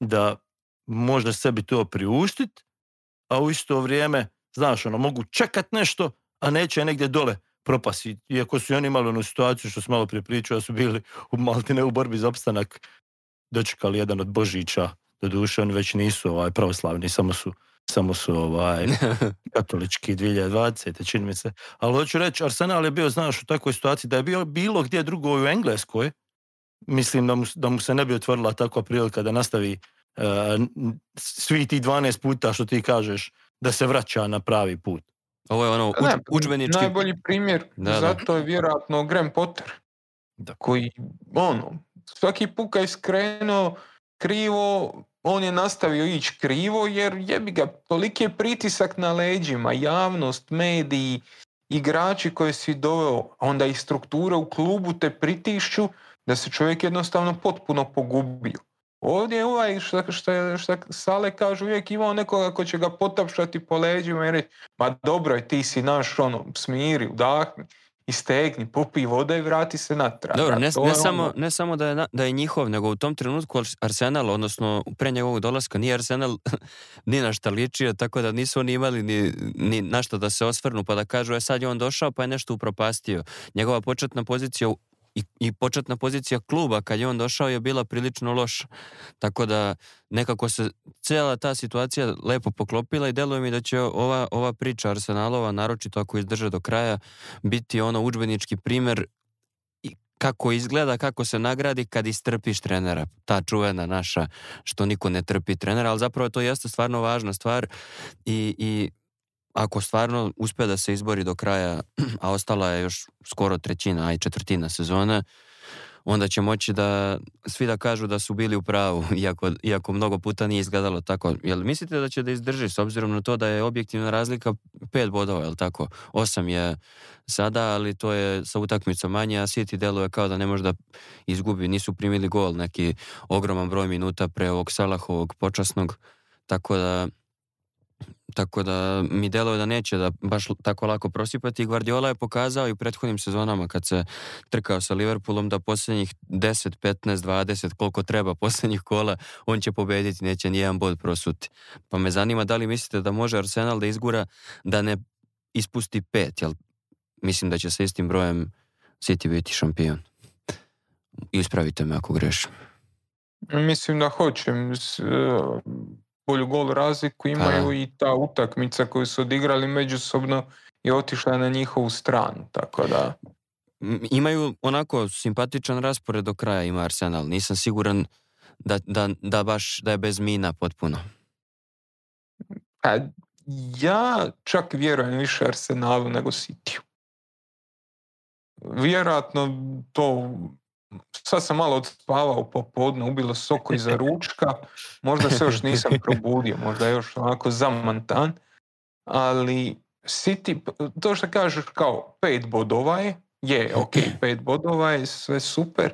da možda sebi to priuštit, a u isto vrijeme, znaš, ono, mogu čekat nešto, a neće negdje dole propasti. Iako su i oni imali onu situaciju što su malo prije da su bili u Maltine u borbi za opstanak dočekali jedan od Božića. Doduše, oni već nisu ovaj, pravoslavni, samo su samo su ovaj, katolički 2020. čini mi se. Ali hoću reći, Arsenal je bio, znaš, u takvoj situaciji da je bio bilo gdje drugo u Engleskoj, mislim da mu, da mu se ne bi otvorila takva prilika da nastavi uh, svi ti 12 puta što ti kažeš da se vraća na pravi put. Ovo je ono Najbolji primjer zato je vjerojatno Graham Potter da. koji ono, svaki puka iskreno, je skrenuo krivo on je nastavio ići krivo jer jebi ga, toliki je pritisak na leđima, javnost, mediji, igrači koje si doveo, a onda i struktura u klubu te pritišću da se čovjek jednostavno potpuno pogubio. Ovdje je ovaj, šta, šta, Sale kaže, uvijek imao nekoga ko će ga potapšati po leđima i reći, ma dobro je, ti si naš, ono, smiri, udahni istegni, popi vode i vrati se natrag. Dobro, ne, samo, ono- ne samo da, je, da je njihov, nego u tom trenutku Arsenal, odnosno pre njegovog dolaska, nije Arsenal ni na šta ličio, tako da nisu oni imali ni, ni na šta da se osvrnu, pa da kažu, e sad je on došao, pa je nešto upropastio. Njegova početna pozicija u i, i početna pozicija kluba kad je on došao je bila prilično loša. Tako da nekako se cijela ta situacija lepo poklopila i deluje mi da će ova, ova priča Arsenalova, naročito ako izdrže do kraja, biti ono udžbenički primjer kako izgleda, kako se nagradi kad istrpiš trenera. Ta čuvena naša što niko ne trpi trenera, ali zapravo to jeste stvarno važna stvar i, i ako stvarno uspe da se izbori do kraja, a ostala je još skoro trećina, a i četvrtina sezone, onda će moći da svi da kažu da su bili u pravu, iako, iako mnogo puta nije izgledalo tako. Jel mislite da će da izdrži s obzirom na to da je objektivna razlika pet bodova, jel tako? Osam je sada, ali to je sa utakmicom manje, a City deluje kao da ne može da izgubi, nisu primili gol neki ogroman broj minuta pre ovog Salahovog počasnog, tako da tako da mi deluje da neće da baš tako lako prosipati. Guardiola je pokazao i u prethodnim sezonama kad se trkao sa Liverpoolom da posljednjih 10, 15, 20, koliko treba posljednjih kola, on će pobediti, neće nijedan bod prosuti. Pa me zanima da li mislite da može Arsenal da izgura da ne ispusti pet, jel mislim da će sa istim brojem City biti šampion. Ispravite me ako grešim. Mislim da hoćem bolju gol razliku imaju i ta utakmica koju su odigrali međusobno je otišla na njihovu stranu, tako da... Imaju onako simpatičan raspored do kraja ima Arsenal, nisam siguran da, da, da baš da je bez mina potpuno. A, pa, ja čak vjerujem više Arsenalu nego sitiju Vjerojatno to sad sam malo odspavao popodne, ubilo soko iza ručka, možda se još nisam probudio, možda još onako zamantan, ali City, to što kažeš kao pet bodova je, je, ok, pet bodova je, sve super,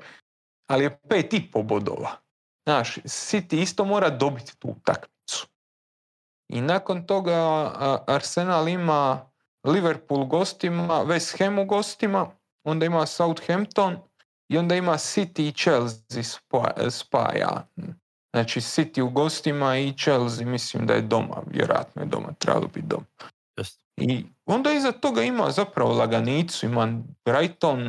ali je pet i po bodova. Znaš, City isto mora dobiti tu utakmicu. I nakon toga Arsenal ima Liverpool gostima, West Ham u gostima, onda ima Southampton, i onda ima City i Chelsea spaja. Znači City u gostima i Chelsea mislim da je doma, vjerojatno je doma, trebalo biti doma. I onda iza toga ima zapravo laganicu, ima Brighton,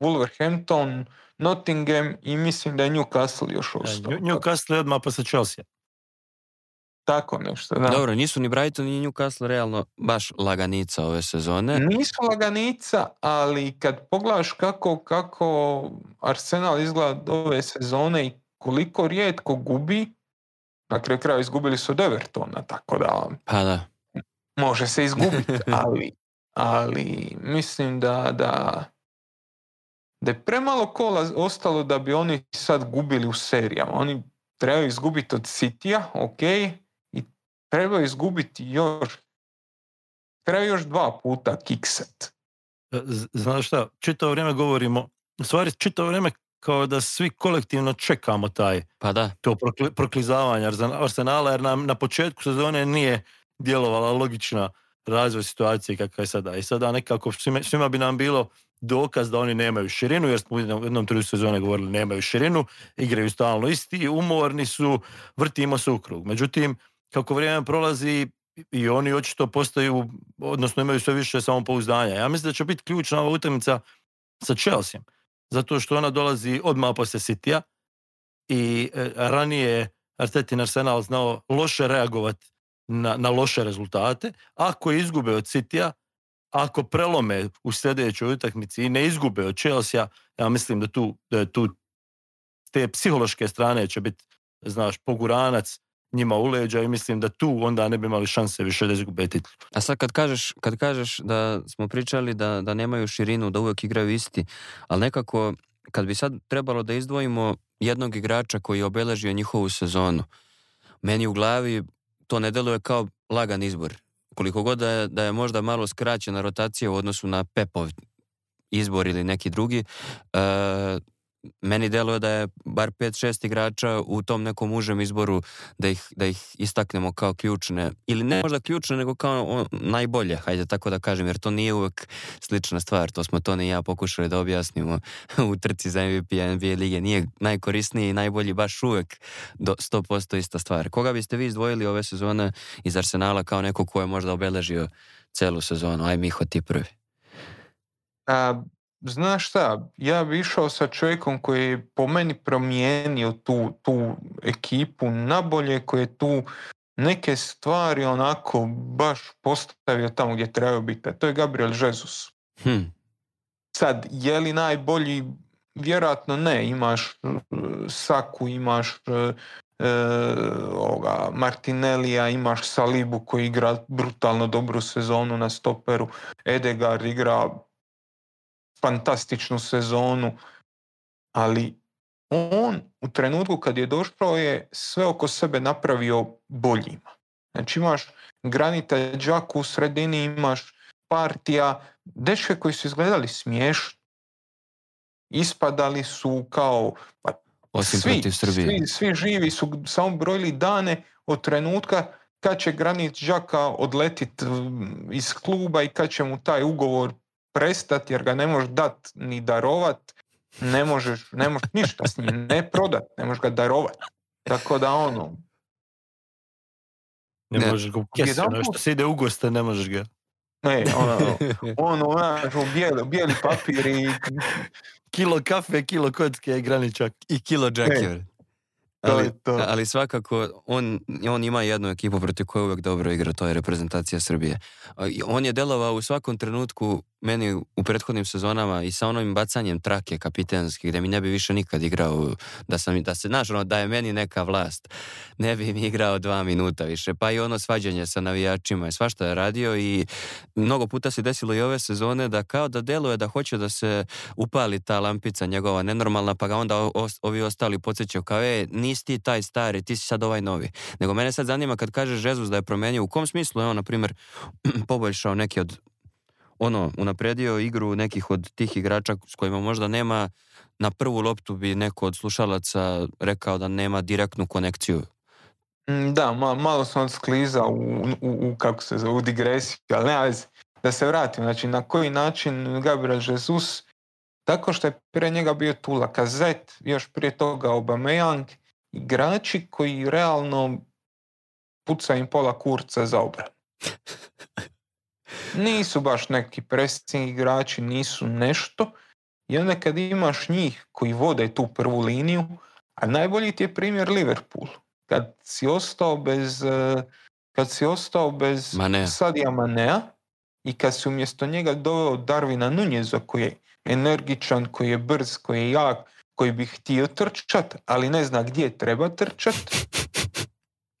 Wolverhampton, Nottingham i mislim da je Newcastle još e, ostao. Newcastle je odmah posle Chelsea. Tako nešto, da. Dobro, nisu ni Brighton ni Newcastle realno baš laganica ove sezone. Nisu laganica, ali kad pogledaš kako, kako Arsenal izgleda ove sezone i koliko rijetko gubi, na kraju izgubili su od tako da... Um, pa da. Može se izgubiti, ali, ali mislim da, da da je premalo kola ostalo da bi oni sad gubili u serijama. Oni trebaju izgubiti od Sitija, ok, treba izgubiti još treba još dva puta kikset. E, znaš šta, čitavo vrijeme govorimo, u stvari čitavo vrijeme kao da svi kolektivno čekamo taj pa da. to prokli, proklizavanje Arsenala, jer nam na početku sezone nije djelovala logična razvoj situacije kakva je sada. I sada nekako svima, svima, bi nam bilo dokaz da oni nemaju širinu, jer smo u jednom trenutku sezone govorili nemaju širinu, igraju stalno isti, umorni su, vrtimo se u krug. Međutim, kako vrijeme prolazi i oni očito postaju, odnosno imaju sve više samopouzdanja. Ja mislim da će biti ključna ova utakmica sa Chelsea. Zato što ona dolazi odmah poslije Sitija i e, ranije je Artetin Arsenal znao loše reagovati na, na loše rezultate. Ako je izgube od Sitija, ako prelome u sljedećoj utakmici i ne izgube od Chelsea, ja mislim da tu, da tu te psihološke strane će biti, znaš, poguranac njima u leđa i mislim da tu onda ne bi imali šanse više da izgube A sad kad kažeš, kad kažeš da smo pričali da, da nemaju širinu, da uvijek igraju isti, ali nekako kad bi sad trebalo da izdvojimo jednog igrača koji je obeležio njihovu sezonu, meni u glavi to ne deluje kao lagan izbor. Koliko god da je, da je možda malo skraćena rotacija u odnosu na Pepov izbor ili neki drugi, e, meni deluje da je bar 5-6 igrača u tom nekom užem izboru da ih, da ih istaknemo kao ključne, ili ne možda ključne, nego kao najbolje, hajde tako da kažem, jer to nije uvek slična stvar, to smo to ni ja pokušali da objasnimo u trci za MVP NBA lige, nije najkorisniji i najbolji baš uvek do 100% ista stvar. Koga biste vi izdvojili ove sezone iz Arsenala kao neko ko je možda obeležio celu sezonu? Aj Miho, ti prvi. A, znaš šta, ja bi išao sa čovjekom koji je po meni promijenio tu, tu ekipu nabolje, koji je tu neke stvari onako baš postavio tamo gdje trebaju biti. To je Gabriel Jesus. Hm. Sad, je li najbolji? Vjerojatno ne. Imaš e, Saku, imaš uh, ovoga, Martinellija, imaš Salibu koji igra brutalno dobru sezonu na stoperu. Edegar igra fantastičnu sezonu, ali on u trenutku kad je došao je sve oko sebe napravio boljima. Znači imaš Granita Đaku u sredini, imaš partija, dečke koji su izgledali smiješno, ispadali su kao... Pa, Osim svi, Svi, svi, živi su samo brojili dane od trenutka kad će Granit Đaka odletit mm, iz kluba i kad će mu taj ugovor prestati jer ga ne možeš dat ni darovat, ne možeš, ne možeš ništa s njim, ne prodat, ne možeš ga darovat. Tako da ono... Ne, ne možeš ga ukesiti, ono što se ide u goste, ne možeš ga. Ne, ono, ono, ono, bijeli, bijeli papir i... kilo kafe, kilo kocke, graničak. I kilo džekjer. Ali, ali, svakako, on, on ima jednu ekipu protiv koje uvijek dobro igra, to je reprezentacija Srbije. On je delovao u svakom trenutku meni u prethodnim sezonama i sa onim bacanjem trake kapitenski gdje mi ne bi više nikad igrao da sam da se znaš ono, da je meni neka vlast ne bi mi igrao dva minuta više pa i ono svađanje sa navijačima i svašta je radio i mnogo puta se desilo i ove sezone da kao da deluje da hoće da se upali ta lampica njegova nenormalna pa ga onda ovi ostali podsjećaju kao e nisi ti taj stari ti si sad ovaj novi nego mene sad zanima kad kaže Jezus da je promijenio u kom smislu je on na primjer poboljšao neki od ono, unapredio igru nekih od tih igrača s kojima možda nema, na prvu loptu bi neko od slušalaca rekao da nema direktnu konekciju. Mm, da, malo sam skliza u, u, kako se zove, u digresiju, ali ne, da se vratim, znači na koji način Gabriel Jesus tako što je prije njega bio Tula Kazet, još prije toga Aubameyang, igrači koji realno puca im pola kurca za obranu. Nisu baš neki pressing igrači, nisu nešto. I onda kad imaš njih koji vode tu prvu liniju, a najbolji ti je primjer Liverpool. Kad si ostao bez, e, kad si ostao bez Manea. Sadija Manea i kad si umjesto njega doveo Darvina Nunjeza koji je energičan, koji je brz, koji je jak, koji bi htio trčat, ali ne zna gdje treba trčat,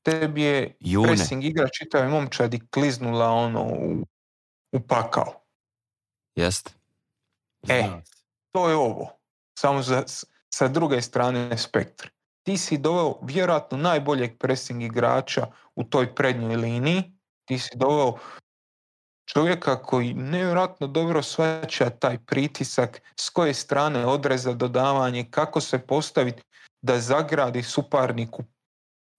tebi je pressing igra čitave momčadi kliznula ono u u pakao. E, to je ovo. Samo za, sa druge strane spektra. Ti si doveo vjerojatno najboljeg pressing igrača u toj prednjoj liniji. Ti si doveo čovjeka koji nevjerojatno dobro svaća taj pritisak, s koje strane odreza dodavanje, kako se postaviti da zagradi suparniku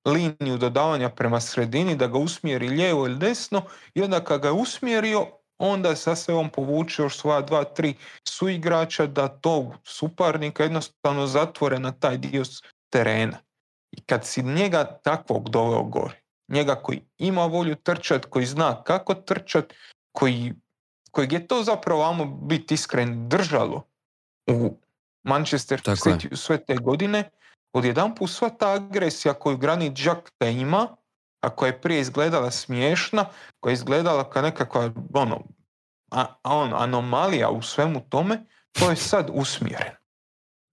liniju dodavanja prema sredini, da ga usmjeri lijevo ili desno i onda kad ga je usmjerio, onda sa sebom povuče još svoja dva, tri suigrača da tog suparnika jednostavno zatvore na taj dio terena. I kad si njega takvog doveo gore, njega koji ima volju trčat, koji zna kako trčat, koji, kojeg je to zapravo, vamo biti iskren, držalo u Manchester City sve te godine, odjedan put sva ta agresija koju Granit Jack ima, a koja je prije izgledala smiješna, koja je izgledala kao nekakva ono, a, on, anomalija u svemu tome, to je sad usmjeren.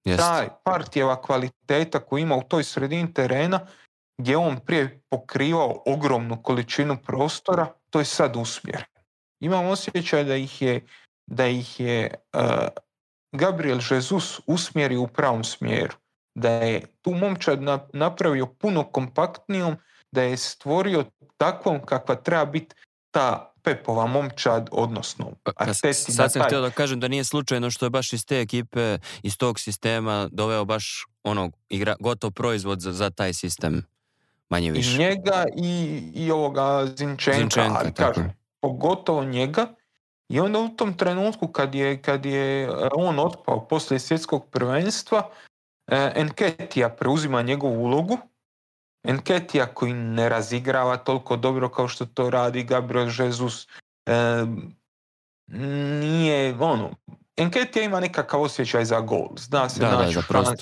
Jest. Taj partijeva kvaliteta koju ima u toj sredini terena, gdje on prije pokrivao ogromnu količinu prostora, to je sad usmjeren. Imam osjećaj da ih je, da ih je e, Gabriel Jesus usmjeri u pravom smjeru. Da je tu momčad napravio puno kompaktnijom da je stvorio takvom kakva treba biti ta Pepova momčad, odnosno pa, pa, Sad sam htio da kažem da nije slučajno što je baš iz te ekipe, iz tog sistema doveo baš ono, gotov proizvod za, taj sistem. Manje više. I njega i, i ovoga Zinčenka, pogotovo njega. I onda u tom trenutku kad je, kad je e, on otpao poslije svjetskog prvenstva, e, Enketija preuzima njegovu ulogu, Enketija koji ne razigrava toliko dobro kao što to radi Gabriel Jesus. nije, ono, Enketija ima nekakav osjećaj za gol. Zna se da, naći da,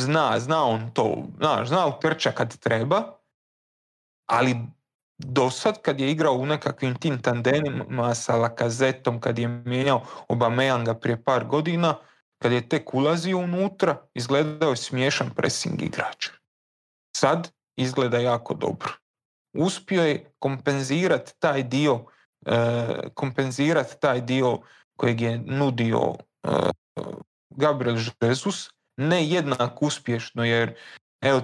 Zna, zna on to. Zna, zna kad treba, ali do sad kad je igrao u nekakvim tim tandemima sa Lakazetom, kad je mijenjao Obameanga prije par godina, kad je tek ulazio unutra, izgledao je smiješan pressing igrač sad izgleda jako dobro. Uspio je kompenzirati taj dio e, kompenzirati taj dio kojeg je nudio e, Gabriel Jesus ne jednak uspješno jer evo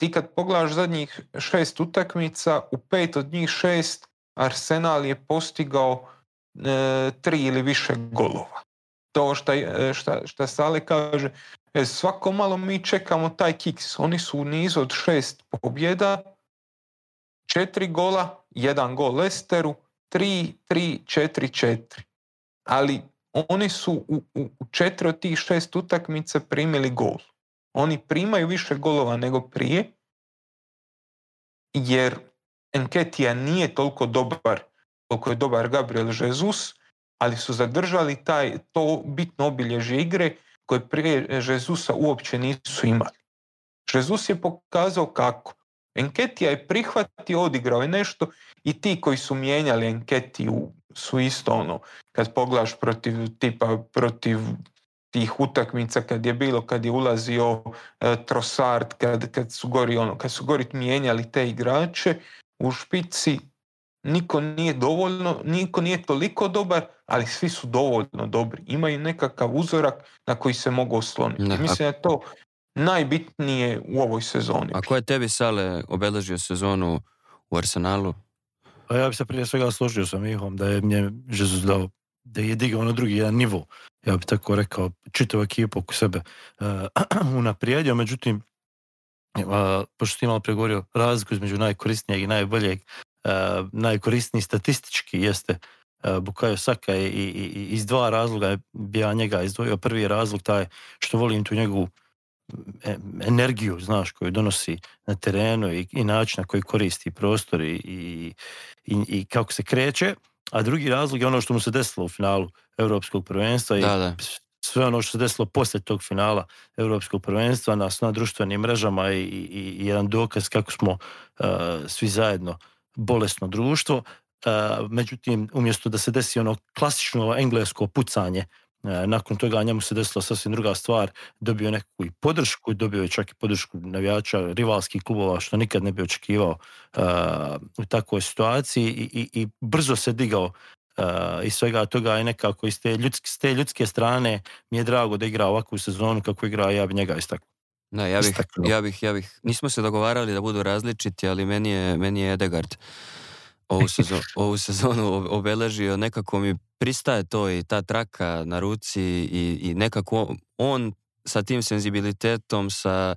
ti kad pogledaš zadnjih šest utakmica u pet od njih šest Arsenal je postigao e, tri ili više golova. To što šta, Sale kaže E, svako malo mi čekamo taj kiks. Oni su u nizu od šest pobjeda, četiri gola, jedan gol Lesteru, tri, tri, četiri, četiri. Ali oni su u, u, u četiri od tih šest utakmica primili gol. Oni primaju više golova nego prije, jer Enketija nije toliko dobar koliko je dobar Gabriel Jesus, ali su zadržali taj, to bitno obilježje igre koje prije Žezusa uopće nisu imali. Žezus je pokazao kako. Enketija je prihvatio, odigrao je nešto i ti koji su mijenjali enketiju su isto ono, kad poglaš protiv tipa, protiv tih utakmica kad je bilo, kad je ulazio e, Trossard, kad, kad su gori ono, kad su gori mijenjali te igrače u špici niko nije dovoljno, niko nije toliko dobar, ali svi su dovoljno dobri. Imaju nekakav uzorak na koji se mogu osloniti. Ne, Mislim da je to najbitnije u ovoj sezoni. A ko je tebi, Sale, obeležio sezonu u Arsenalu? pa ja bi se prije svega složio sa Mihom da je mnje Jezus da je digao na drugi jedan nivo, ja bih tako rekao, čitav ekipa oko sebe eh, unaprijedio, međutim, uh, pošto ti malo pregovorio razliku između najkorisnijeg i najboljeg, E, najkorisniji statistički jeste e, Bukayo Saka i, i, iz dva razloga bi ja njega izdvojio. Prvi razlog taj što volim tu njegovu e, energiju, znaš, koju donosi na terenu i, način na koji koristi prostor i, i, i, kako se kreće. A drugi razlog je ono što mu se desilo u finalu Europskog prvenstva i da, sve ono što se desilo poslije tog finala Europskog prvenstva nas na društvenim mrežama i, jedan dokaz kako smo svi zajedno bolesno društvo, e, međutim, umjesto da se desi ono klasično englesko pucanje, e, nakon toga njemu se desila sasvim druga stvar, dobio neku i podršku, dobio je čak i podršku navijača rivalskih klubova, što nikad ne bi očekivao e, u takvoj situaciji i, i, i brzo se digao iz i svega toga i nekako iz te ljudske, s te ljudske strane mi je drago da igra ovakvu sezonu kako igra, ja bi njega istakao. Ne, ja bih, ja bih, ja bih, nismo se dogovarali da budu različiti, ali meni je, meni je Edegard ovu, ovu sezonu obeležio, nekako mi pristaje to i ta traka na ruci i, i nekako on sa tim senzibilitetom, sa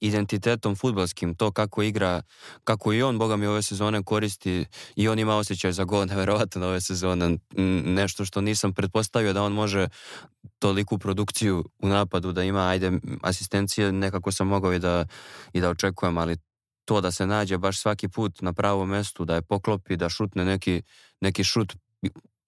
identitetom futbalskim, to kako igra, kako i on, boga mi, ove sezone koristi i on ima osjećaj za gol, nevjerovatno ove sezone, nešto što nisam pretpostavio da on može toliku produkciju u napadu da ima, ajde, asistencije, nekako sam mogao i da, očekujem, ali to da se nađe baš svaki put na pravom mestu, da je poklopi, da šutne neki, neki šut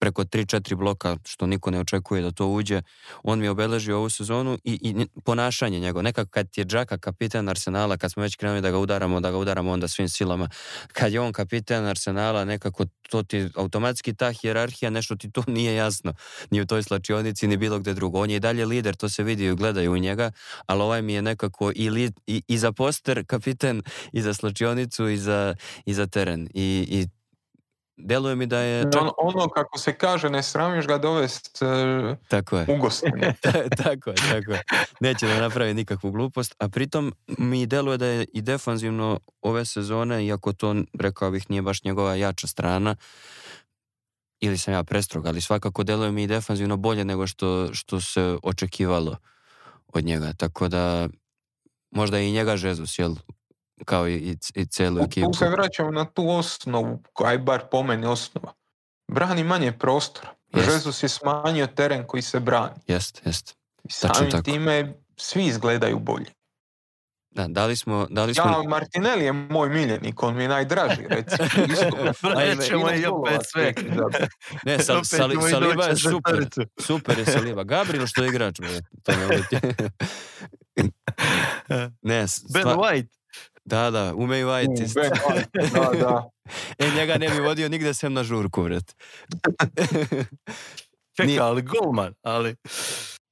preko 3-4 bloka, što niko ne očekuje da to uđe. On mi je obeležio ovu sezonu i, i ponašanje njegov. Nekako kad je Džaka kapitan Arsenala, kad smo već krenuli da ga udaramo, da ga udaramo onda svim silama. Kad je on kapitan Arsenala, nekako to ti automatski ta hijerarhija, nešto ti to nije jasno. Ni u toj slačionici, ni bilo gdje drugo. On je i dalje lider, to se vidi i gledaju u njega, ali ovaj mi je nekako i, i, za poster kapitan, i za slačionicu, i za, i za teren. I, i Deluje mi da je... ono kako se kaže, ne sramiš ga dovest e, tako je. tako je, tako je. Neće da napravi nikakvu glupost, a pritom mi deluje da je i defanzivno ove sezone, iako to, rekao bih, nije baš njegova jača strana, ili sam ja prestrog, ali svakako deluje mi i defanzivno bolje nego što, što se očekivalo od njega. Tako da možda i njega Žezus, jel, kao i, i cijelu tu, ekipu. Tu se vraćamo na tu osnovu, aj bar po meni osnova. Brani manje prostora. Yes. Jezus je smanjio teren koji se brani. Jest, jest. Samim tako. time svi izgledaju bolje. Da, da li smo... Da li smo... Ja, Martinelli je moj miljenik, on mi je najdraži, recimo. Rećemo i opet sve. ne, sal, sal, sal, Saliba je super. Super je Saliba. Gabriel što je igrač, Ne, to ne, ne Ben White. Da, da, ume i. Ume, da, da. e, njega ne bi vodio nigde sem na žurku, vrat. Čekaj, ali golman, ali...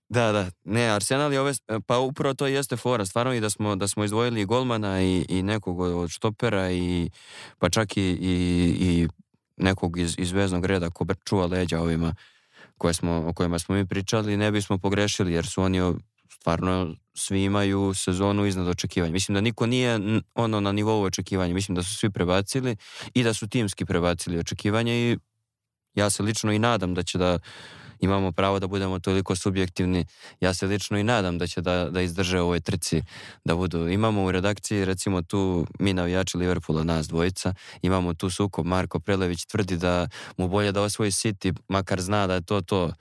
Da, da. Ne, Arsenal je ove... Pa upravo to jeste fora. Stvarno i da smo, da smo izdvojili i golmana i, i nekog od štopera i pa čak i, i, nekog iz, iz veznog reda ko čuva leđa ovima koje smo, o kojima smo mi pričali ne bismo pogrešili jer su oni stvarno svi imaju sezonu iznad očekivanja. Mislim da niko nije ono na nivou očekivanja. Mislim da su svi prebacili i da su timski prebacili očekivanja i ja se lično i nadam da će da imamo pravo da budemo toliko subjektivni. Ja se lično i nadam da će da, da izdrže ovoj trci da budu. Imamo u redakciji recimo tu mi navijači Liverpoola, nas dvojica, imamo tu sukob Marko Prelević tvrdi da mu bolje da osvoji City, makar zna da je to to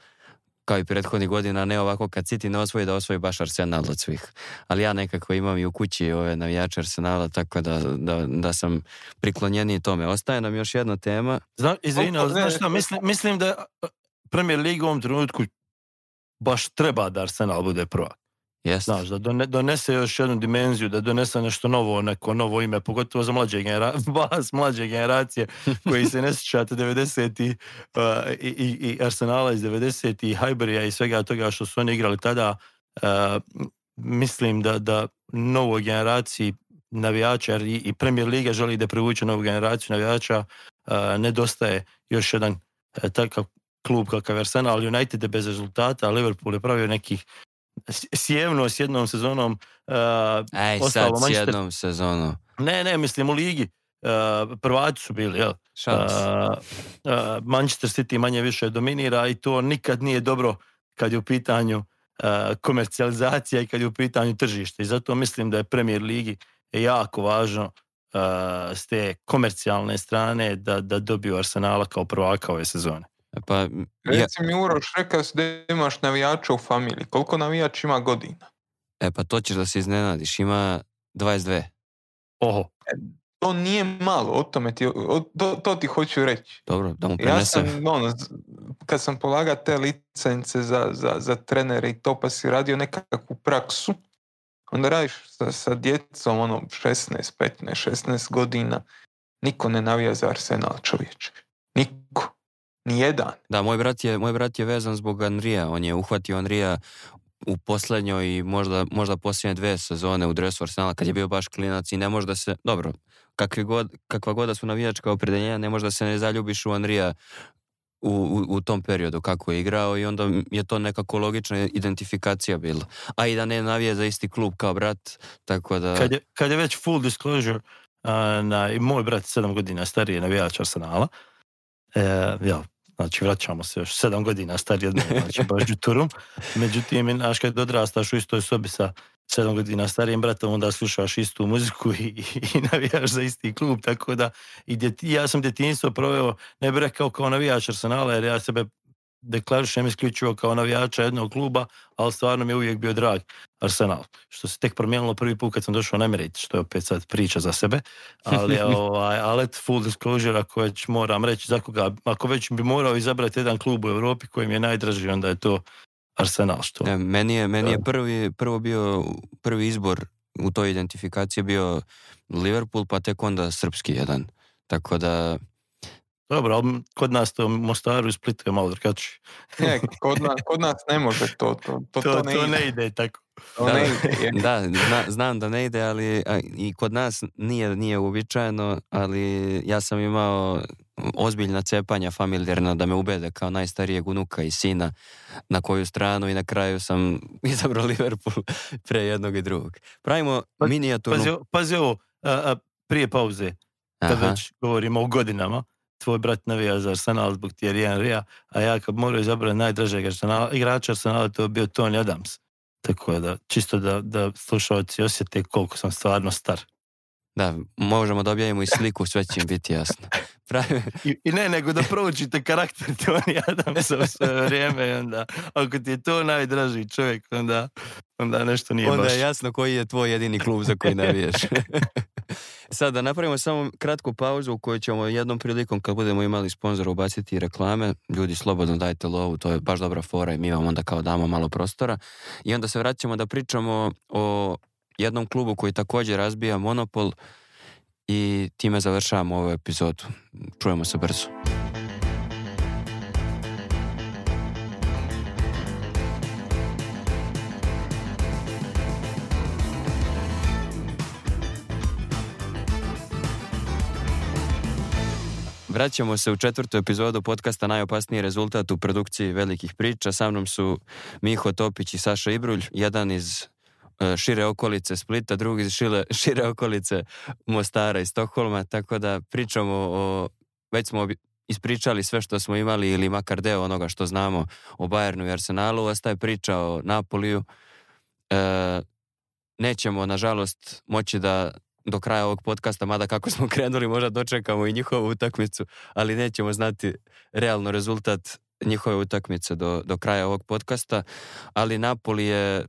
kao i prethodnih godina, ne ovako kad City ne osvoji, da osvoji baš Arsenal od svih. Ali ja nekako imam i u kući ove navijače Arsenala, tako da, da, sam priklonjeniji tome. Ostaje nam još jedna tema. Znam, mislim, mislim da e, Premier League u ovom trenutku baš treba da Arsenal bude prvak. Yes. Znaš, da donese još jednu dimenziju, da donese nešto novo, neko novo ime, pogotovo za mlađe generacije, mlađe generacije koji se ne sjećate 90 uh, i, i, i, Arsenala iz 90 i Hyberija i svega toga što su oni igrali tada. Uh, mislim da, da novoj generaciji navijača i Premier Liga želi da privuče novu generaciju navijača, uh, nedostaje još jedan takav klub kakav Arsenal, United je bez rezultata, Liverpool je pravio nekih sjevno s jednom sezonom. Eh, Ej, sad s jednom sezonom. Ne, ne, mislim u ligi. Uh, su bili, jel? Uh, Manchester City manje više dominira i to nikad nije dobro kad je u pitanju komercijalizacija i kad je u pitanju tržište. I zato mislim da je Premier Ligi jako važno s te komercijalne strane da, da dobiju Arsenala kao prvaka ove sezone. Pa, Reci mi Uroš, rekao si da imaš navijača u familiji. Koliko navijač ima godina? E pa to ćeš da se iznenadiš. Ima 22. Oho. E, to nije malo, o tome ti, to, ti hoću reći. Dobro, da mu prenesem. Ja sam, ono, kad sam polagao te licence za, za, za trenere i to pa si radio nekakvu praksu, onda radiš sa, djecom ono 16, 15, 16 godina. Niko ne navija za Arsenal čovječe. Nijedan. Da, moj brat je, moj brat je vezan zbog Andrija. On je uhvatio Andrija u posljednjoj i možda, možda posljednje dve sezone u dresu Arsenala kad je bio baš klinac i ne može da se, dobro, kakvi god, kakva god da su navijačka opredeljenja, ne može da se ne zaljubiš u Andrija u, u, tom periodu kako je igrao i onda je to nekako logična identifikacija bila. A i da ne navije za isti klub kao brat, tako da... Kad je, kad je već full disclosure, uh, na, i moj brat sedam godina stariji je navijač Arsenala, e, ja Znači, vraćamo se još sedam godina od mene, znači baš džuturum. Međutim, znaš kad odrastaš u istoj sobi sa sedam godina starijim bratom, onda slušaš istu muziku i, i, navijaš za isti klub, tako da i ja sam djetinjstvo proveo, ne bih rekao kao navijač Arsenala, jer ja sebe deklarišem isključivo kao navijača jednog kluba, ali stvarno mi je uvijek bio drag Arsenal. Što se tek promijenilo prvi put kad sam došao na Emirate, što je opet sad priča za sebe. Ali, ovaj, full disclosure, ako već moram reći za koga, ako već bi morao izabrati jedan klub u Europi koji mi je najdraži, onda je to Arsenal. Što... meni je, meni je prvi, prvo bio prvi izbor u toj identifikaciji bio Liverpool, pa tek onda srpski jedan. Tako da dobro, ali kod nas to Mostaru i Splitu je malo drugačije. ne, kod, kod nas ne može to. To, to, to, ne, ide. tako. To da, ne ide. da znam da ne ide, ali i kod nas nije, nije uobičajeno, ali ja sam imao ozbiljna cepanja familijarna da me ubede kao najstarijeg unuka i sina na koju stranu i na kraju sam izabrao Liverpool pre jednog i drugog. Pravimo pa, minijaturnu... Pazi, ovo, prije pauze, kad već govorimo o godinama, tvoj brat navija za Arsenal zbog Thierry a ja kad moram izabrati najdražeg igrača Arsenala, to je bio Tony Adams. Tako da, čisto da, da slušalci osjete koliko sam stvarno star. Da, možemo da objavimo i sliku, sve će im biti jasno. I, ne, nego da proučite karakter Tony Adamsa u svoje vrijeme. Onda, ako ti je to najdraži čovjek, onda, onda nešto nije onda baš. Onda je jasno koji je tvoj jedini klub za koji navijaš. Sad da napravimo samo kratku pauzu u kojoj ćemo jednom prilikom kad budemo imali sponzora ubaciti reklame. Ljudi, slobodno dajte lovu, to je baš dobra fora i mi vam onda kao damo malo prostora. I onda se vraćamo da pričamo o jednom klubu koji također razbija monopol i time završavamo ovu epizodu. Čujemo se brzo. Vraćamo se u četvrtu epizodu podcasta Najopasniji rezultat u produkciji velikih priča. Sa mnom su Miho Topić i Saša Ibrulj, jedan iz e, šire okolice Splita, drugi iz šire okolice Mostara i Stokholma, tako da pričamo o, već smo ispričali sve što smo imali ili makar deo onoga što znamo o Bayernu i Arsenalu, ostaje priča o Napoliju. E, nećemo, nažalost, moći da do kraja ovog podcasta, mada kako smo krenuli možda dočekamo i njihovu utakmicu, ali nećemo znati realno rezultat njihove utakmice do, do kraja ovog podcasta, ali Napoli je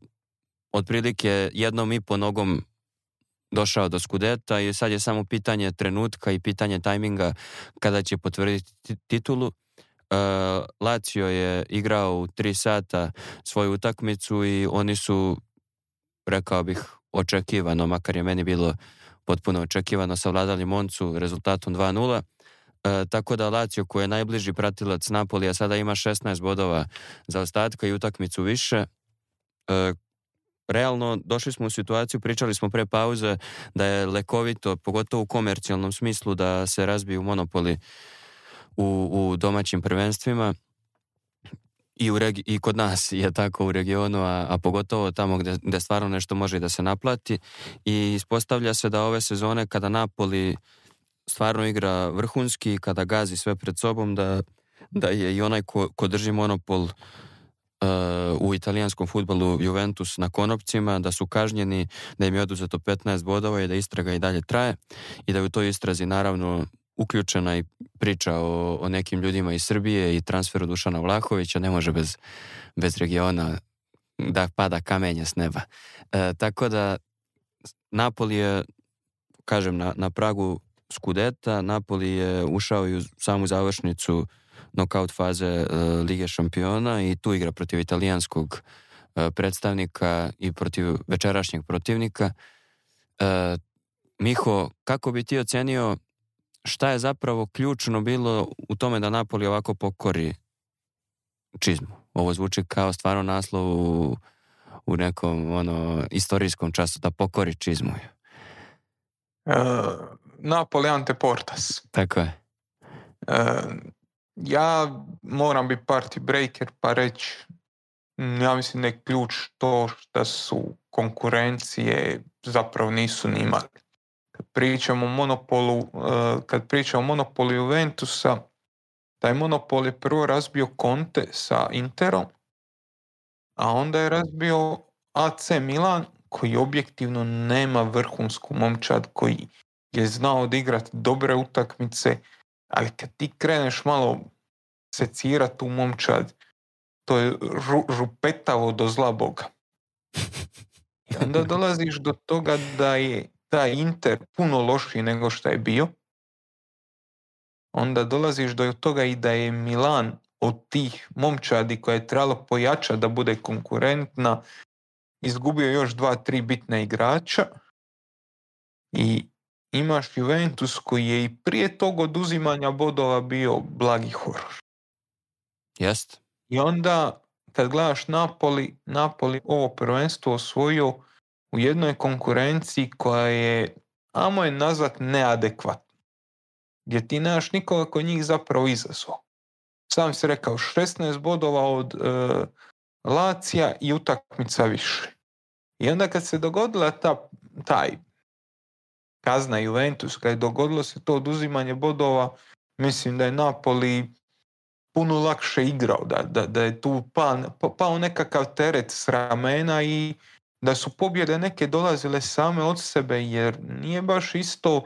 otprilike jednom i po nogom došao do skudeta i sad je samo pitanje trenutka i pitanje tajminga kada će potvrditi titulu. E, Lazio je igrao u tri sata svoju utakmicu i oni su, rekao bih, očekivano, makar je meni bilo potpuno očekivano savladali Moncu rezultatom 2-0. E, tako da Lazio koji je najbliži pratilac a sada ima 16 bodova za ostatka i utakmicu više. E, realno došli smo u situaciju, pričali smo pre pauze da je lekovito, pogotovo u komercijalnom smislu, da se razbiju monopoli u, u domaćim prvenstvima i, i kod nas je tako u regionu, a, a pogotovo tamo gdje stvarno nešto može i da se naplati. I ispostavlja se da ove sezone kada Napoli stvarno igra vrhunski, kada gazi sve pred sobom, da, da je i onaj ko, ko drži monopol e, u italijanskom futbolu Juventus na konopcima, da su kažnjeni, da im je oduzeto 15 bodova i da istraga i dalje traje i da u toj istrazi naravno uključena i priča o, nekim ljudima iz Srbije i transferu Dušana Vlahovića ne može bez, bez regiona da pada kamenje s neba. E, tako da Napoli je, kažem, na, na pragu skudeta, Napoli je ušao i u samu završnicu nokaut faze e, Lige šampiona i tu igra protiv italijanskog e, predstavnika i protiv večerašnjeg protivnika. Miho, kako bi ti ocenio šta je zapravo ključno bilo u tome da Napoli ovako pokori čizmu? Ovo zvuči kao stvarno naslov u, u nekom ono, istorijskom času, da pokori čizmu. E, Napoli ante Portas. Tako je. E, ja moram biti party breaker pa reći ja mislim da je ključ to što su konkurencije zapravo nisu ni pričamo o monopolu, e, kad pričamo o monopolu Juventusa, taj monopol je prvo razbio Conte sa Interom, a onda je razbio AC Milan koji objektivno nema vrhunsku momčad koji je znao odigrati dobre utakmice, ali kad ti kreneš malo secirati u momčad, to je rupetavo do zla boga. I onda dolaziš do toga da je taj Inter puno lošiji nego što je bio, onda dolaziš do toga i da je Milan od tih momčadi koja je trebalo pojača da bude konkurentna, izgubio još dva, tri bitna igrača i imaš Juventus koji je i prije tog oduzimanja bodova bio blagi horor. Jest. I onda kad gledaš Napoli, Napoli ovo prvenstvo osvojio u jednoj konkurenciji koja je, amo je nazvat neadekvatna. Gdje ti nemaš nikoga koji njih zapravo izazvao. Sam si rekao 16 bodova od e, Lacija i utakmica više. I onda kad se dogodila ta, taj kazna Juventus, kad je dogodilo se to oduzimanje bodova, mislim da je Napoli puno lakše igrao, da, da, da je tu pao, pa, pao nekakav teret s ramena i da su pobjede neke dolazile same od sebe jer nije baš isto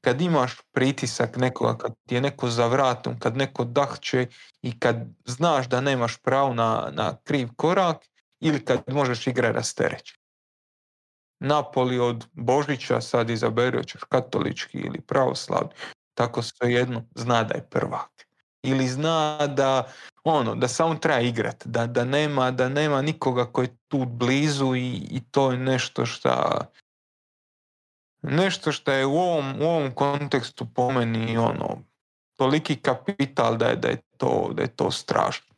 kad imaš pritisak nekoga, kad je neko za vratom, kad neko dahće i kad znaš da nemaš pravo na, kriv korak ili kad možeš igre rastereći. Napoli od Božića sad izaberio ćeš katolički ili pravoslavni, tako jedno zna da je prvak ili zna da ono, da samo treba igrat, da, da, nema, da nema nikoga koji je tu blizu i, i to je nešto šta nešto što je u ovom, u ovom kontekstu po meni ono, toliki kapital da je, da je, to, da je to strašno.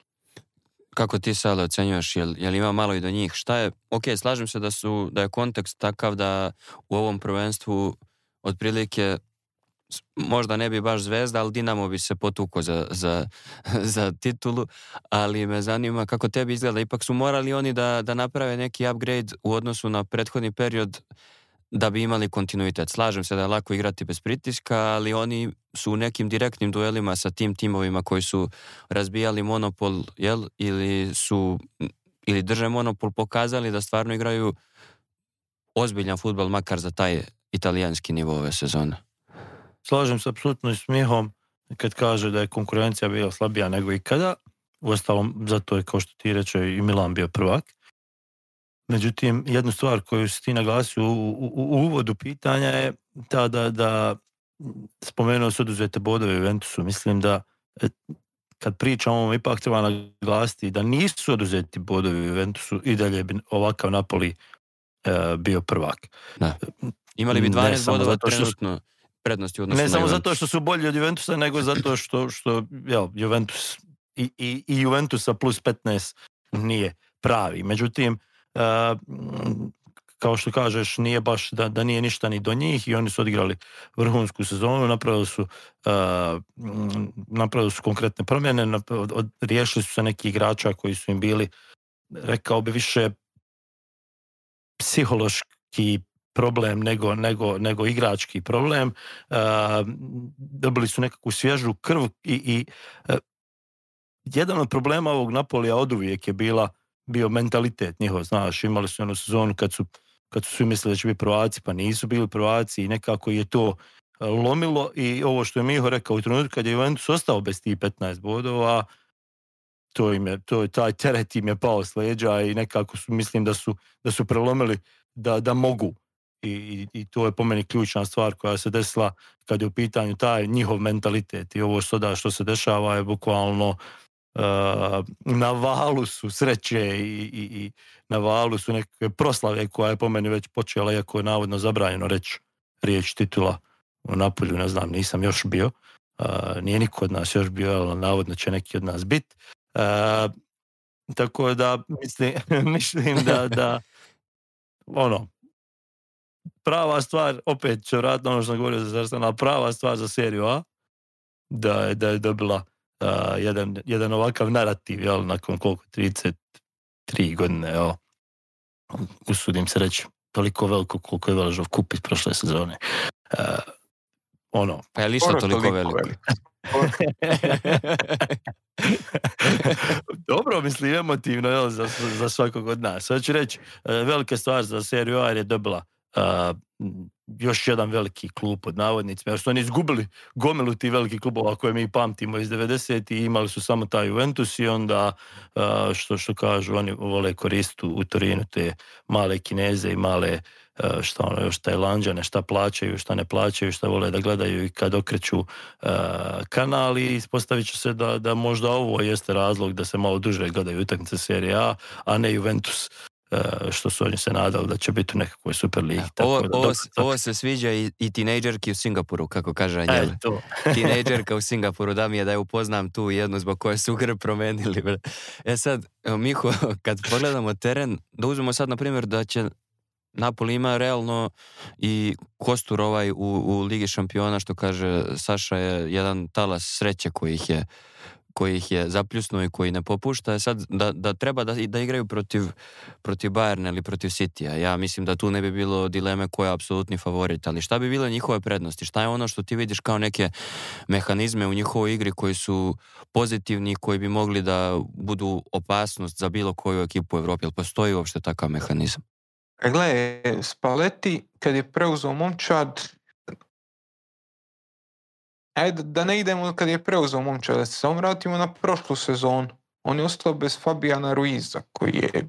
Kako ti sad ocenjuješ, jel, jel ima malo i do njih? Šta je, ok, slažem se da, su, da je kontekst takav da u ovom prvenstvu otprilike možda ne bi baš zvezda, ali Dinamo bi se potuko za, za, za titulu, ali me zanima kako tebi izgleda. Ipak su morali oni da, da naprave neki upgrade u odnosu na prethodni period da bi imali kontinuitet. Slažem se da je lako igrati bez pritiska, ali oni su u nekim direktnim duelima sa tim timovima koji su razbijali monopol, jel? Ili su ili drže monopol pokazali da stvarno igraju ozbiljan futbal makar za taj italijanski nivo ove sezone slažem se apsolutno s smijehom kad kaže da je konkurencija bila slabija nego ikada. Uostalom, zato je, kao što ti reče, i Milan bio prvak. Međutim, jednu stvar koju si ti naglasio u, u uvodu pitanja je ta da, da spomenuo se oduzete bodove Ventusu. Mislim da e, kad pričamo ovom, ipak treba naglasiti da nisu oduzeti bodovi Juventusu i dalje bi ovakav Napoli e, bio prvak. Imali bi 12 bodova trenutno prednosti Ne samo zato što su bolji od Juventusa, nego zato što, što Juventus i, i, i Juventusa plus 15 nije pravi. Međutim, eh, kao što kažeš, nije baš da, da nije ništa ni do njih i oni su odigrali vrhunsku sezonu, napravili su, eh, napravili su konkretne promjene, od, riješili su se neki igrača koji su im bili, rekao bi više psihološki problem nego, nego, nego igrački problem. E, dobili su nekakvu svježu krv i, i e, jedan od problema ovog Napolija oduvijek je bila bio mentalitet njihov, znaš, imali su jednu sezonu kad su, kad su svi mislili da će biti provaci, pa nisu bili provaci i nekako je to e, lomilo i ovo što je Miho rekao u trenutku kad je Juventus ostao bez tih 15 bodova, to im je, to je, taj teret im je pao s leđa i nekako su, mislim da su, da su prelomili da, da mogu i, i to je po meni ključna stvar koja se desila kad je u pitanju taj njihov mentalitet i ovo što, što se dešava je bukvalno Uh, na valu su sreće i, i, i, na valu su neke proslave koja je po meni već počela, iako je navodno zabranjeno reći riječ titula u Napolju, ne znam, nisam još bio. Uh, nije niko od nas još bio, ali navodno će neki od nas bit Uh, tako da mislim, mislim da, da ono, prava stvar, opet ću vratiti ono što sam govorio za prava stvar za seriju A, da je, da je dobila jedan, jedan ovakav narativ, jel, nakon koliko, 33 godine, evo, usudim se reći, toliko veliko koliko je veložov kupit prošle sezone. Uh, ono. Pa je li toliko, veliko? Dobro, mislim, emotivno jel, za, za svakog od nas. ću reći, e, velika stvar za seriju A je dobila Uh, još jedan veliki klub pod navodnicima, jer su oni izgubili gomilu tih velikih klubova koje mi pamtimo iz 90 i imali su samo taj Juventus i onda, uh, što, što kažu, oni vole koristu u Torinu te male Kineze i male uh, šta ono, još šta plaćaju, šta ne plaćaju, šta vole da gledaju i kad okreću kanal i ispostavit će se da, da možda ovo jeste razlog da se malo duže gledaju utakmice serije A, a ne Juventus Eh, što su oni se nadali da će biti u nekakvoj super ligi. Ovo, ovo, ovo, se sviđa i, i tinejdžerki u Singapuru, kako kaže e, Anjel. E, tinejdžerka u Singapuru, da mi je da je upoznam tu jednu zbog koje su gre promenili. E sad, Miho, kad pogledamo teren, da uzmemo sad na primjer da će Napoli ima realno i Kostur ovaj u, u Ligi šampiona, što kaže Saša, je jedan talas sreće koji ih je koji ih je zapljusnuo i koji ne popušta sad da, da treba da, da igraju protiv, protiv Bayerna ili protiv City-a. Ja mislim da tu ne bi bilo dileme koja je apsolutni favorit, ali šta bi bile njihove prednosti? Šta je ono što ti vidiš kao neke mehanizme u njihovoj igri koji su pozitivni, koji bi mogli da budu opasnost za bilo koju ekipu u Evropi? Jel postoji uopšte takav mehanizam? E, Gle, Spaleti kad je preuzeo momčad, Ajde, da ne idemo kad je preuzeo momčad, da se samo vratimo na prošlu sezonu. On je ostao bez Fabiana Ruiza, koji je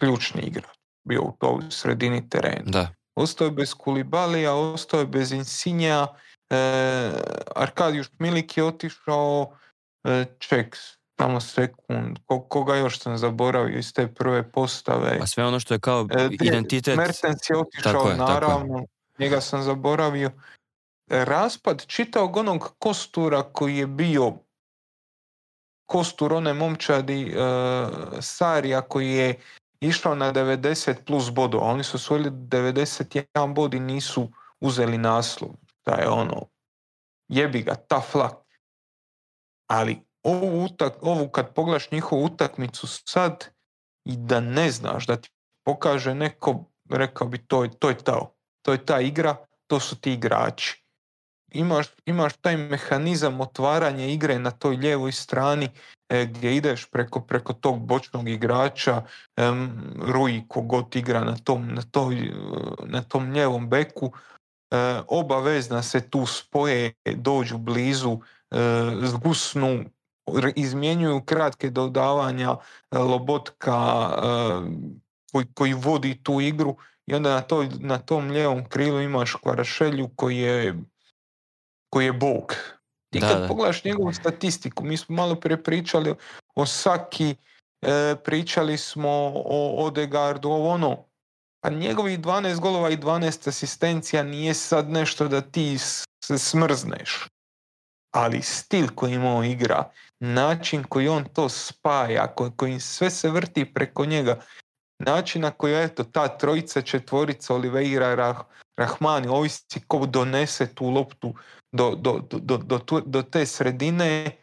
ključni igrač. Bio u toj sredini terena. Da. Ostao je bez Kulibalija, ostao je bez Insinja. E, Arkadijuš Milik je otišao e, Čeks. Samo sekund. koga još sam zaboravio iz te prve postave. A sve ono što je kao e, identitet. Mertens je otišao, naravno. Njega sam zaboravio raspad čitavog onog kostura koji je bio kostur one momčadi uh, Sarija koji je išao na 90 plus bodova. Oni su osvojili 91 bod i nisu uzeli naslov. Da je ono, jebi ga, ta flak Ali ovu, utak, ovu kad pogledaš njihovu utakmicu sad i da ne znaš da ti pokaže neko, rekao bi to, to je tao. to je ta igra, to su ti igrači imaš, imaš taj mehanizam otvaranja igre na toj lijevoj strani e, gdje ideš preko, preko tog bočnog igrača e, Rui kogod igra na tom, na, tom ljevom beku e, obavezna se tu spoje dođu blizu e, zgusnu izmjenjuju kratke dodavanja e, Lobotka koji, vodi tu igru i onda na, na tom ljevom krilu imaš Kvarašelju koji je koji je Bog. Ti kad pogledaš njegovu statistiku, mi smo malo prije pričali o Saki, e, pričali smo o Odegardu, ovo ono. Pa njegovih 12 golova i 12 asistencija nije sad nešto da ti se smrzneš. Ali stil koji on igra, način koji on to spaja, koji sve se vrti preko njega, način na koji eto, ta trojica, četvorica Oliveira, Rah, Rahmani, ovisi ko donese tu loptu do, do, do, do, te sredine,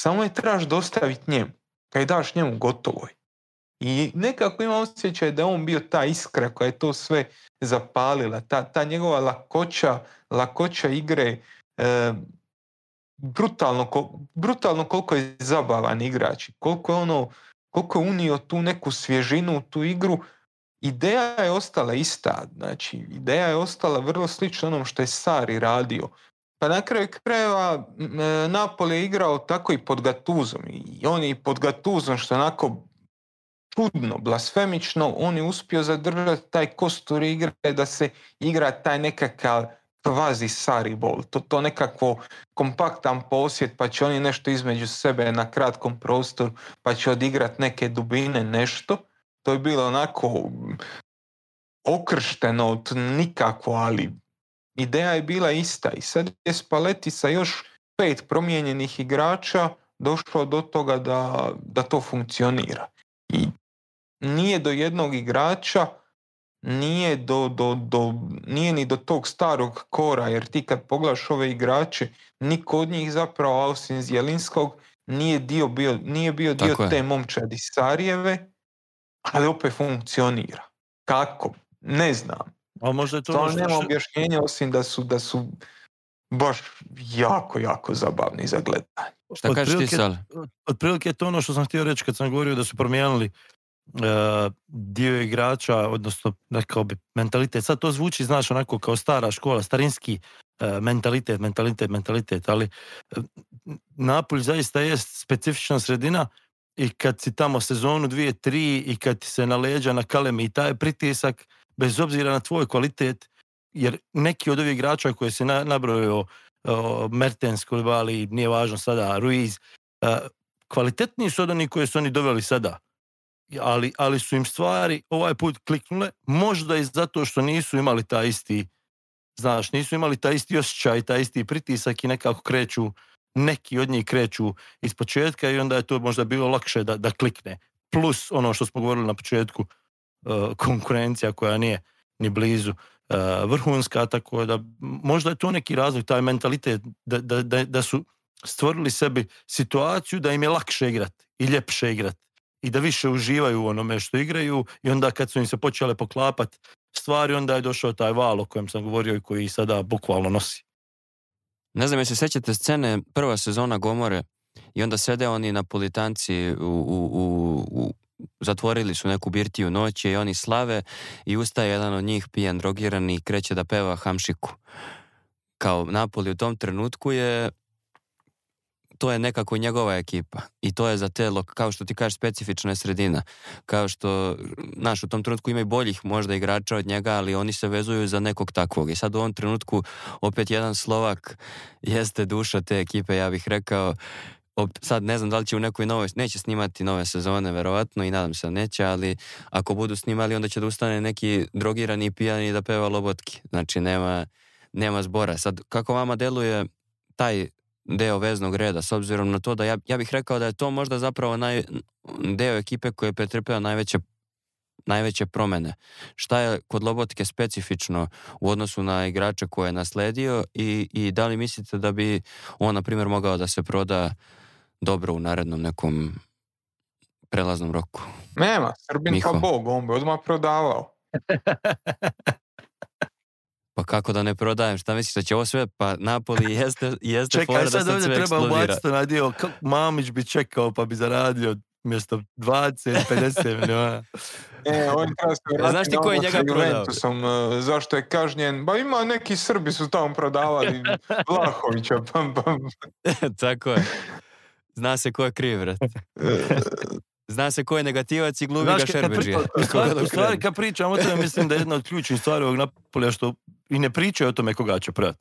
samo je trebaš dostaviti njemu. Kaj daš njemu, gotovo je. I nekako imam osjećaj da je on bio ta iskra koja je to sve zapalila. Ta, ta njegova lakoća, lakoća igre, e, brutalno, brutalno koliko je zabavan igrač. Koliko je ono, koliko je unio tu neku svježinu u tu igru, Ideja je ostala ista, znači ideja je ostala vrlo slična onom što je Sari radio. Pa na kraju krajeva e, Napoli je igrao tako i pod Gatuzom i on je i pod Gatuzom što onako čudno, blasfemično, on je uspio zadržati taj kostur igre da se igra taj nekakav kvazi sari bol, to, to nekako kompaktan posjet, pa će oni nešto između sebe na kratkom prostoru, pa će odigrat neke dubine, nešto. To je bilo onako okršteno od nikako, ali ideja je bila ista. I sad je Spaleti sa još pet promijenjenih igrača došlo do toga da, da to funkcionira. I nije do jednog igrača, nije, do, do, nije ni do tog starog kora, jer ti kad poglaš ove igrače, niko od njih zapravo, osim Zjelinskog, nije, dio bio, nije bio dio te je. momčadi Sarjeve, ali opet funkcionira. Kako? Ne znam. A možda je to, to nema ono što... objašnjenja osim da su, da su baš jako, jako zabavni za gledanje. Šta kažeš ti, Sal? prilike je to ono što sam htio reći kad sam govorio da su promijenili e, dio igrača, odnosno nekao bi mentalitet. Sad to zvuči, znaš, onako kao stara škola, starinski e, mentalitet, mentalitet, mentalitet, ali e, Napulj zaista je specifična sredina i kad si tamo sezonu dvije, tri i kad ti se na leđa i taj pritisak, bez obzira na tvoj kvalitet, jer neki od ovih igrača koje se na, nabrojio, Mertens, Kulibali, nije važno sada, Ruiz, e, kvalitetniji su od onih koje su oni doveli sada. Ali, ali su im stvari ovaj put kliknule, možda i zato što nisu imali taj isti, znaš, nisu imali taj isti osjećaj, taj isti pritisak i nekako kreću neki od njih kreću iz početka i onda je to možda bilo lakše da, da klikne. Plus ono što smo govorili na početku, e, konkurencija koja nije ni blizu e, vrhunska, tako da možda je to neki razlog, taj mentalitet da, da, da, su stvorili sebi situaciju da im je lakše igrati i ljepše igrati i da više uživaju u onome što igraju i onda kad su im se počele poklapat stvari, onda je došao taj val o kojem sam govorio i koji sada bukvalno nosi. Ne znam, se sećate scene, prva sezona Gomore i onda sede oni napolitanci u, u, u, u zatvorili su neku birtiju noći i oni slave i ustaje jedan od njih pijan, drogiran i kreće da peva Hamšiku. Kao Napoli u tom trenutku je to je nekako njegova ekipa i to je za te, kao što ti kažeš, specifična je sredina. Kao što, znaš, u tom trenutku ima i boljih možda igrača od njega, ali oni se vezuju za nekog takvog. I sad u ovom trenutku opet jedan Slovak jeste duša te ekipe, ja bih rekao, sad ne znam da li će u nekoj novoj, neće snimati nove sezone verovatno i nadam se da neće, ali ako budu snimali onda će da ustane neki drogirani i pijani da peva lobotki. Znači nema, nema zbora. Sad kako vama deluje taj deo veznog reda, s obzirom na to da ja, ja bih rekao da je to možda zapravo naj, deo ekipe koji je pretrpeo najveće, najveće promene. Šta je kod Lobotke specifično u odnosu na igrača koje je nasledio i, i da li mislite da bi on, na primjer, mogao da se proda dobro u narednom nekom prelaznom roku? Nema, Srbin kao pa bog, on bi odmah prodavao. kako da ne prodajem, šta misliš da će ovo sve, pa Napoli jeste, jeste Čekaj, sad da ovdje treba ubaciti na dio, kako Mamić bi čekao pa bi zaradio mjesto 20, 50 milijuna. e, on e, Znaš ti ko je njega prodao? E, zašto je kažnjen? Ba ima neki Srbi su tamo prodavali Vlahovića. Pam, pam. Tako je. Zna se ko je kriv, vrat. E, Zna se ko je negativac i glubi ga Šerbeđija. U stvari, kad pričam o tome, mislim da je jedna od ključnih stvari ovog Napolja što i ne pričaju o tome koga će prat.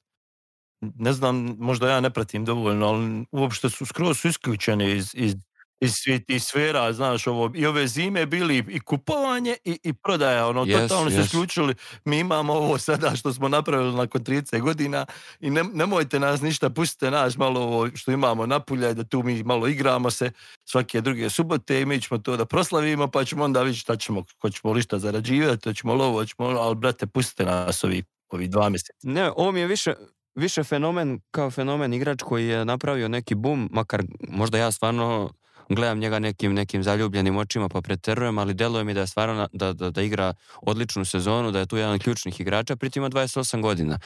Ne znam, možda ja ne pratim dovoljno, ali uopšte su skroz su isključeni iz, iz, iz iz sfera, znaš, ovo, i ove zime bili i kupovanje i, i prodaja, ono, yes, totalno yes. su isključili, mi imamo ovo sada što smo napravili nakon 30 godina i ne, nemojte nas ništa, pustite nas malo ovo što imamo napulje, da tu mi malo igramo se svake druge subote i mi ćemo to da proslavimo, pa ćemo onda vidjeti šta ćemo, ko ćemo lišta zarađivati, ćemo lovo, ćemo, ono, ali brate, pustite nas ovih ovi dva Ne, ovo mi je više, više fenomen kao fenomen igrač koji je napravio neki bum, makar možda ja stvarno gledam njega nekim, nekim zaljubljenim očima pa preterujem, ali deluje mi da je stvarno da, da, da, igra odličnu sezonu, da je tu jedan od ključnih igrača, pritima 28 godina.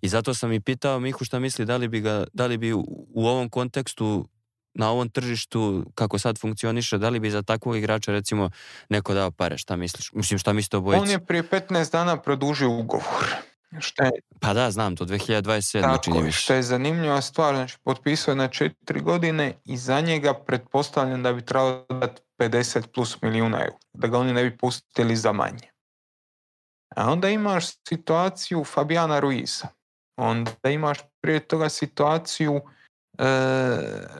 I zato sam i pitao Mihu šta misli da li bi, ga, da li bi u ovom kontekstu na ovom tržištu kako sad funkcioniše, da li bi za takvog igrača recimo neko dao pare, šta misliš? Mislim šta mislite obojice? On je prije 15 dana produžio ugovor. Šta Pa da, znam to, 2027. Tako, što je zanimljiva stvar, znači potpisao na četiri godine i za njega pretpostavljam da bi trebalo dati 50 plus milijuna eura, da ga oni ne bi pustili za manje. A onda imaš situaciju Fabiana Ruiza, onda imaš prije toga situaciju e,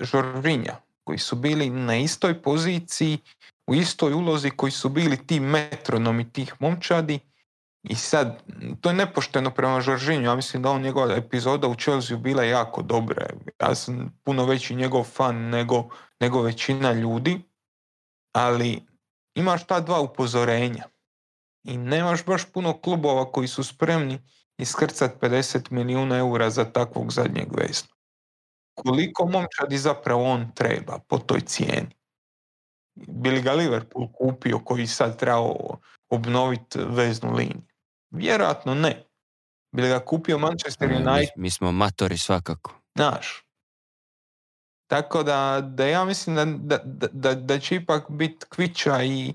Žorvinja, koji su bili na istoj poziciji, u istoj ulozi koji su bili ti metronomi tih momčadi, i sad, to je nepošteno prema Žoržinju. Ja mislim da on njegova epizoda u Chelsea bila jako dobra. Ja sam puno veći njegov fan nego, nego većina ljudi, ali imaš ta dva upozorenja i nemaš baš puno klubova koji su spremni iskrcat 50 milijuna eura za takvog zadnjeg vesna. Koliko momčadi zapravo on treba po toj cijeni? Bili ga Liverpool kupio koji sad trebao obnoviti veznu liniju. Vjerojatno ne. Bi ga kupio Manchester United? Mi, mi smo matori svakako. Znaš. Tako da, da ja mislim da, da, da, da će ipak biti Kvića i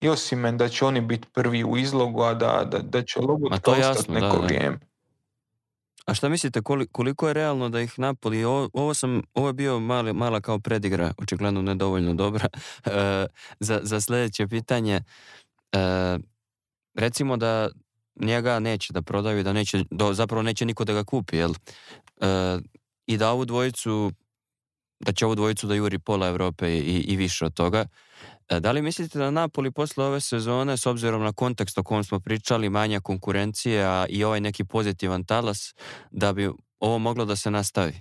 Josimen, da će oni biti prvi u izlogu, a da, da, da će Lobotka ostati neko vrijeme. A šta mislite, koliko je realno da ih napoli, ovo, sam, ovo je bio mali, mala kao predigra, očigledno nedovoljno dobra, e, za, za sljedeće pitanje. E, recimo da, njega neće da prodaju da neće, da zapravo neće niko da ga kupi, jel? E, I da ovu dvojicu, da će ovu dvojicu da juri pola Europe i, i više od toga. E, da li mislite da Napoli posle ove sezone, s obzirom na kontekst o kom smo pričali, manja konkurencija i ovaj neki pozitivan talas, da bi ovo moglo da se nastavi?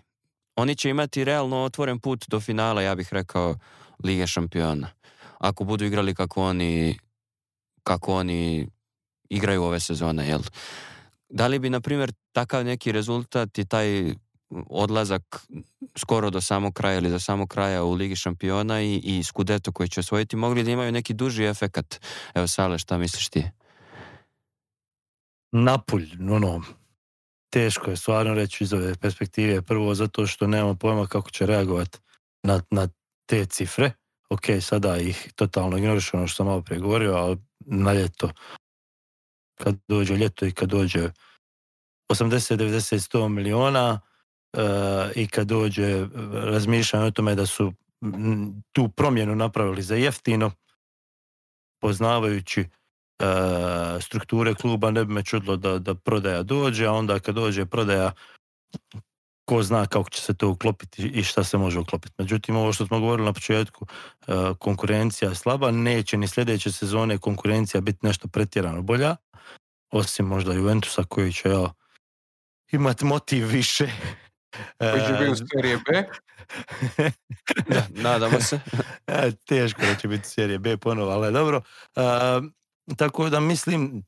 Oni će imati realno otvoren put do finala, ja bih rekao, Lige šampiona. Ako budu igrali kako oni kako oni igraju ove sezone, jel? Da li bi, na primjer, takav neki rezultat i taj odlazak skoro do samog kraja ili do samog kraja u Ligi šampiona i, i skudeto koji će osvojiti mogli da imaju neki duži efekat. Evo Sale, šta misliš ti? Napulj, no teško je stvarno reći iz ove perspektive. Prvo zato što nemamo pojma kako će reagovati na, na te cifre. Ok, sada ih totalno ignorišu ono što sam malo govorio, ali na ljeto kad dođe ljeto i kad dođe 80, 90, 100 miliona eh, i kad dođe eh, razmišljanje o tome da su mm, tu promjenu napravili za jeftino, poznavajući eh, strukture kluba ne bi me čudilo da, da prodaja dođe, a onda kad dođe prodaja ko zna kako će se to uklopiti i šta se može uklopiti. Međutim, ovo što smo govorili na početku, e, konkurencija je slaba, neće ni sljedeće sezone konkurencija biti nešto pretjerano bolja, osim možda Juventusa koji će ja, imati motiv više. Koji će biti serije B? da, nadamo se. E, teško da će biti serije B ponovo, ali dobro. E, tako da mislim,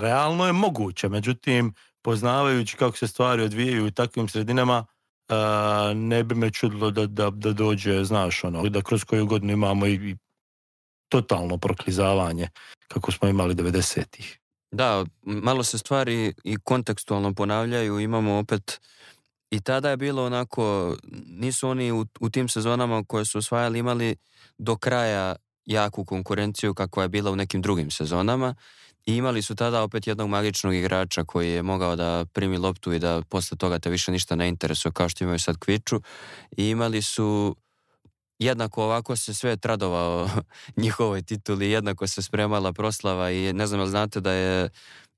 realno je moguće, međutim, poznavajući kako se stvari odvijaju u takvim sredinama, ne bi me čudilo da, da, da, dođe, znaš, ono, da kroz koju godinu imamo i, totalno proklizavanje kako smo imali 90-ih. Da, malo se stvari i kontekstualno ponavljaju, imamo opet i tada je bilo onako, nisu oni u, u tim sezonama koje su osvajali imali do kraja jaku konkurenciju kakva je bila u nekim drugim sezonama i imali su tada opet jednog magičnog igrača koji je mogao da primi loptu i da posle toga te više ništa ne interesuje kao što imaju sad Kviču. I imali su jednako ovako se sve tradovao njihovoj tituli, jednako se spremala proslava i ne znam jel znate da je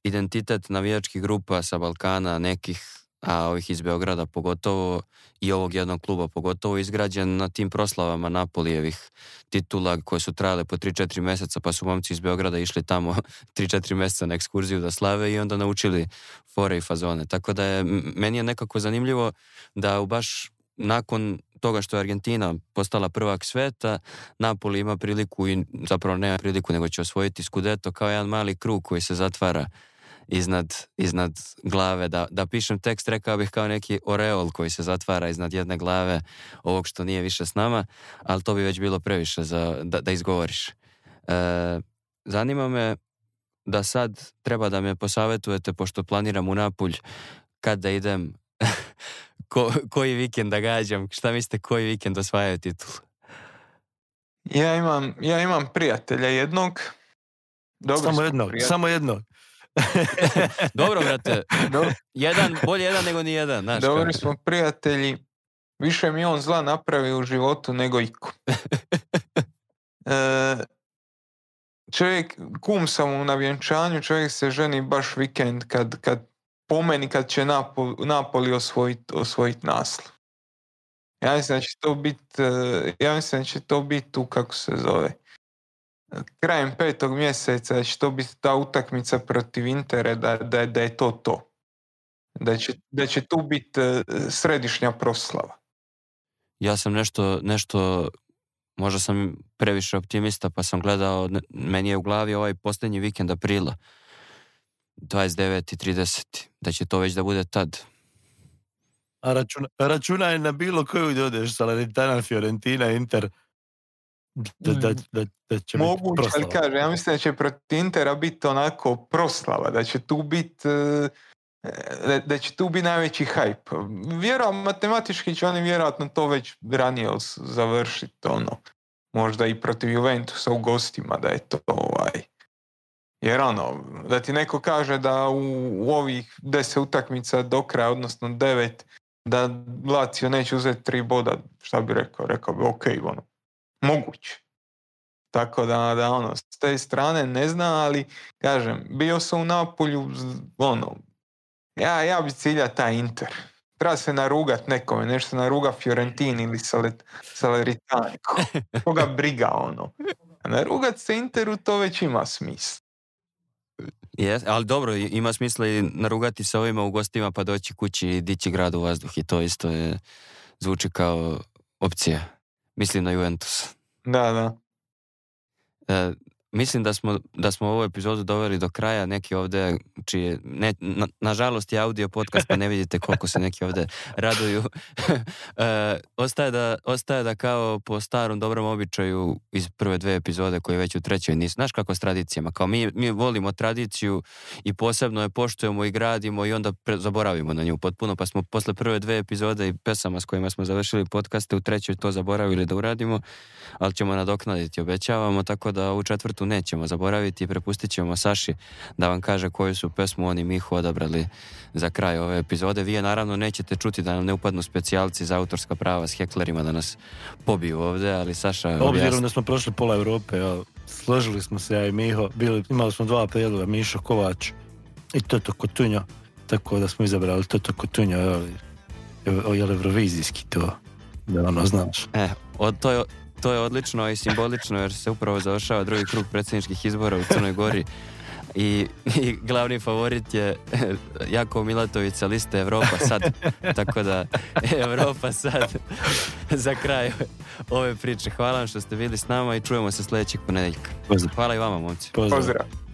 identitet navijačkih grupa sa Balkana nekih a ovih iz Beograda pogotovo i ovog jednog kluba pogotovo izgrađen na tim proslavama Napolijevih titula koje su trajale po 3-4 mjeseca pa su momci iz Beograda išli tamo 3-4 mjeseca na ekskurziju da slave i onda naučili fore i fazone. Tako da je, meni je nekako zanimljivo da baš nakon toga što je Argentina postala prvak sveta, Napoli ima priliku i zapravo nema priliku nego će osvojiti skudeto kao jedan mali krug koji se zatvara iznad, iznad glave. Da, da pišem tekst, rekao bih kao neki oreol koji se zatvara iznad jedne glave ovog što nije više s nama, ali to bi već bilo previše za, da, da izgovoriš. E, zanima me da sad treba da me posavetujete pošto planiram u Napulj, kad da idem, koji vikend da gađam, šta mislite koji vikend osvajaju titul? Ja imam, ja imam prijatelja jednog. samo jednog samo jedno. Dobro, brate. Jedan, bolje jedan nego ni jedan. Dobri smo prijatelji. Više mi on zla napravi u životu nego iko. E, čovjek, kum sam u navjenčanju, čovjek se ženi baš vikend kad, kad pomeni kad će Napoli, Napoli osvojiti osvojit naslov. Ja mislim da će to biti e, ja mislim da će to bit tu kako se zove krajem petog mjeseca to biti ta utakmica protiv Intere da, da, da je to to. Da će, da će tu biti e, središnja proslava. Ja sam nešto, nešto možda sam previše optimista pa sam gledao, meni je u glavi ovaj posljednji vikend aprila 29.30. da će to već da bude tad. A računa, je na bilo koju da odeš, Salernitana, Fiorentina, Inter, da, da, mm. da, da će Moguće, biti ali kaže, ja mislim da će protiv Intera biti onako proslava, da će tu biti e, e, da, će tu biti najveći hype. Vjerujem, matematički će oni vjerojatno to već ranije završiti, ono, možda i protiv Juventusa u gostima, da je to ovaj, jer ono, da ti neko kaže da u, u ovih deset utakmica do kraja, odnosno devet, da Lazio neće uzeti tri boda, šta bi rekao? Rekao bi, ok, ono, moguć. Tako da, da ono, s te strane ne zna, ali kažem, bio sam u Napolju, ono, ja, ja bi cilja taj Inter. Treba se narugat nekome, nešto naruga Fiorentin ili Salet, Koga briga, ono. A narugat se Interu, to već ima smisla. Yes, ali dobro, ima smisla i narugati se ovima u gostima pa doći kući i dići grad u vazduh i to isto je, zvuči kao opcija. Mislim na Juventus. Da, da. E, mislim da smo, da smo ovu epizodu doveli do kraja. Neki ovdje, čije, ne, na, nažalost je audio podcast, pa ne vidite koliko se neki ovdje raduju. e, ostaje, da, ostaje da kao po starom dobrom običaju iz prve dve epizode koje već u trećoj nisu. Znaš kako s tradicijama? Kao mi, mi volimo tradiciju i posebno je poštujemo i gradimo i onda zaboravimo na nju potpuno. Pa smo posle prve dve epizode i pesama s kojima smo završili podcaste u trećoj to zaboravili da uradimo, ali ćemo nadoknaditi, obećavamo, tako da u četvrtu nećemo zaboraviti i prepustit ćemo Saši da vam kaže koju su pesmu oni Miho odabrali za kraj ove epizode. Vi je naravno nećete čuti da nam ne upadnu specijalci za autorska prava s heklerima da nas pobiju ovdje, ali Saša... Obzirom da smo prošli pola Europe, složili smo se ja i Miho, imali smo dva prijedloga, Mišo Kovač i Toto Kotunja, tako da smo izabrali Toto Kotunja, ali je li to? da ono znaš. E, to je to je odlično i simbolično jer se upravo završava drugi krug predsjedničkih izbora u Crnoj Gori. I, i glavni favorit je Jako sa liste Europa sad. Tako da Europa sad za kraj ove priče. Hvala vam što ste bili s nama i čujemo se sljedećeg ponedjeljka. Hvala i vama, momci. Pozdrav. Pozdrav.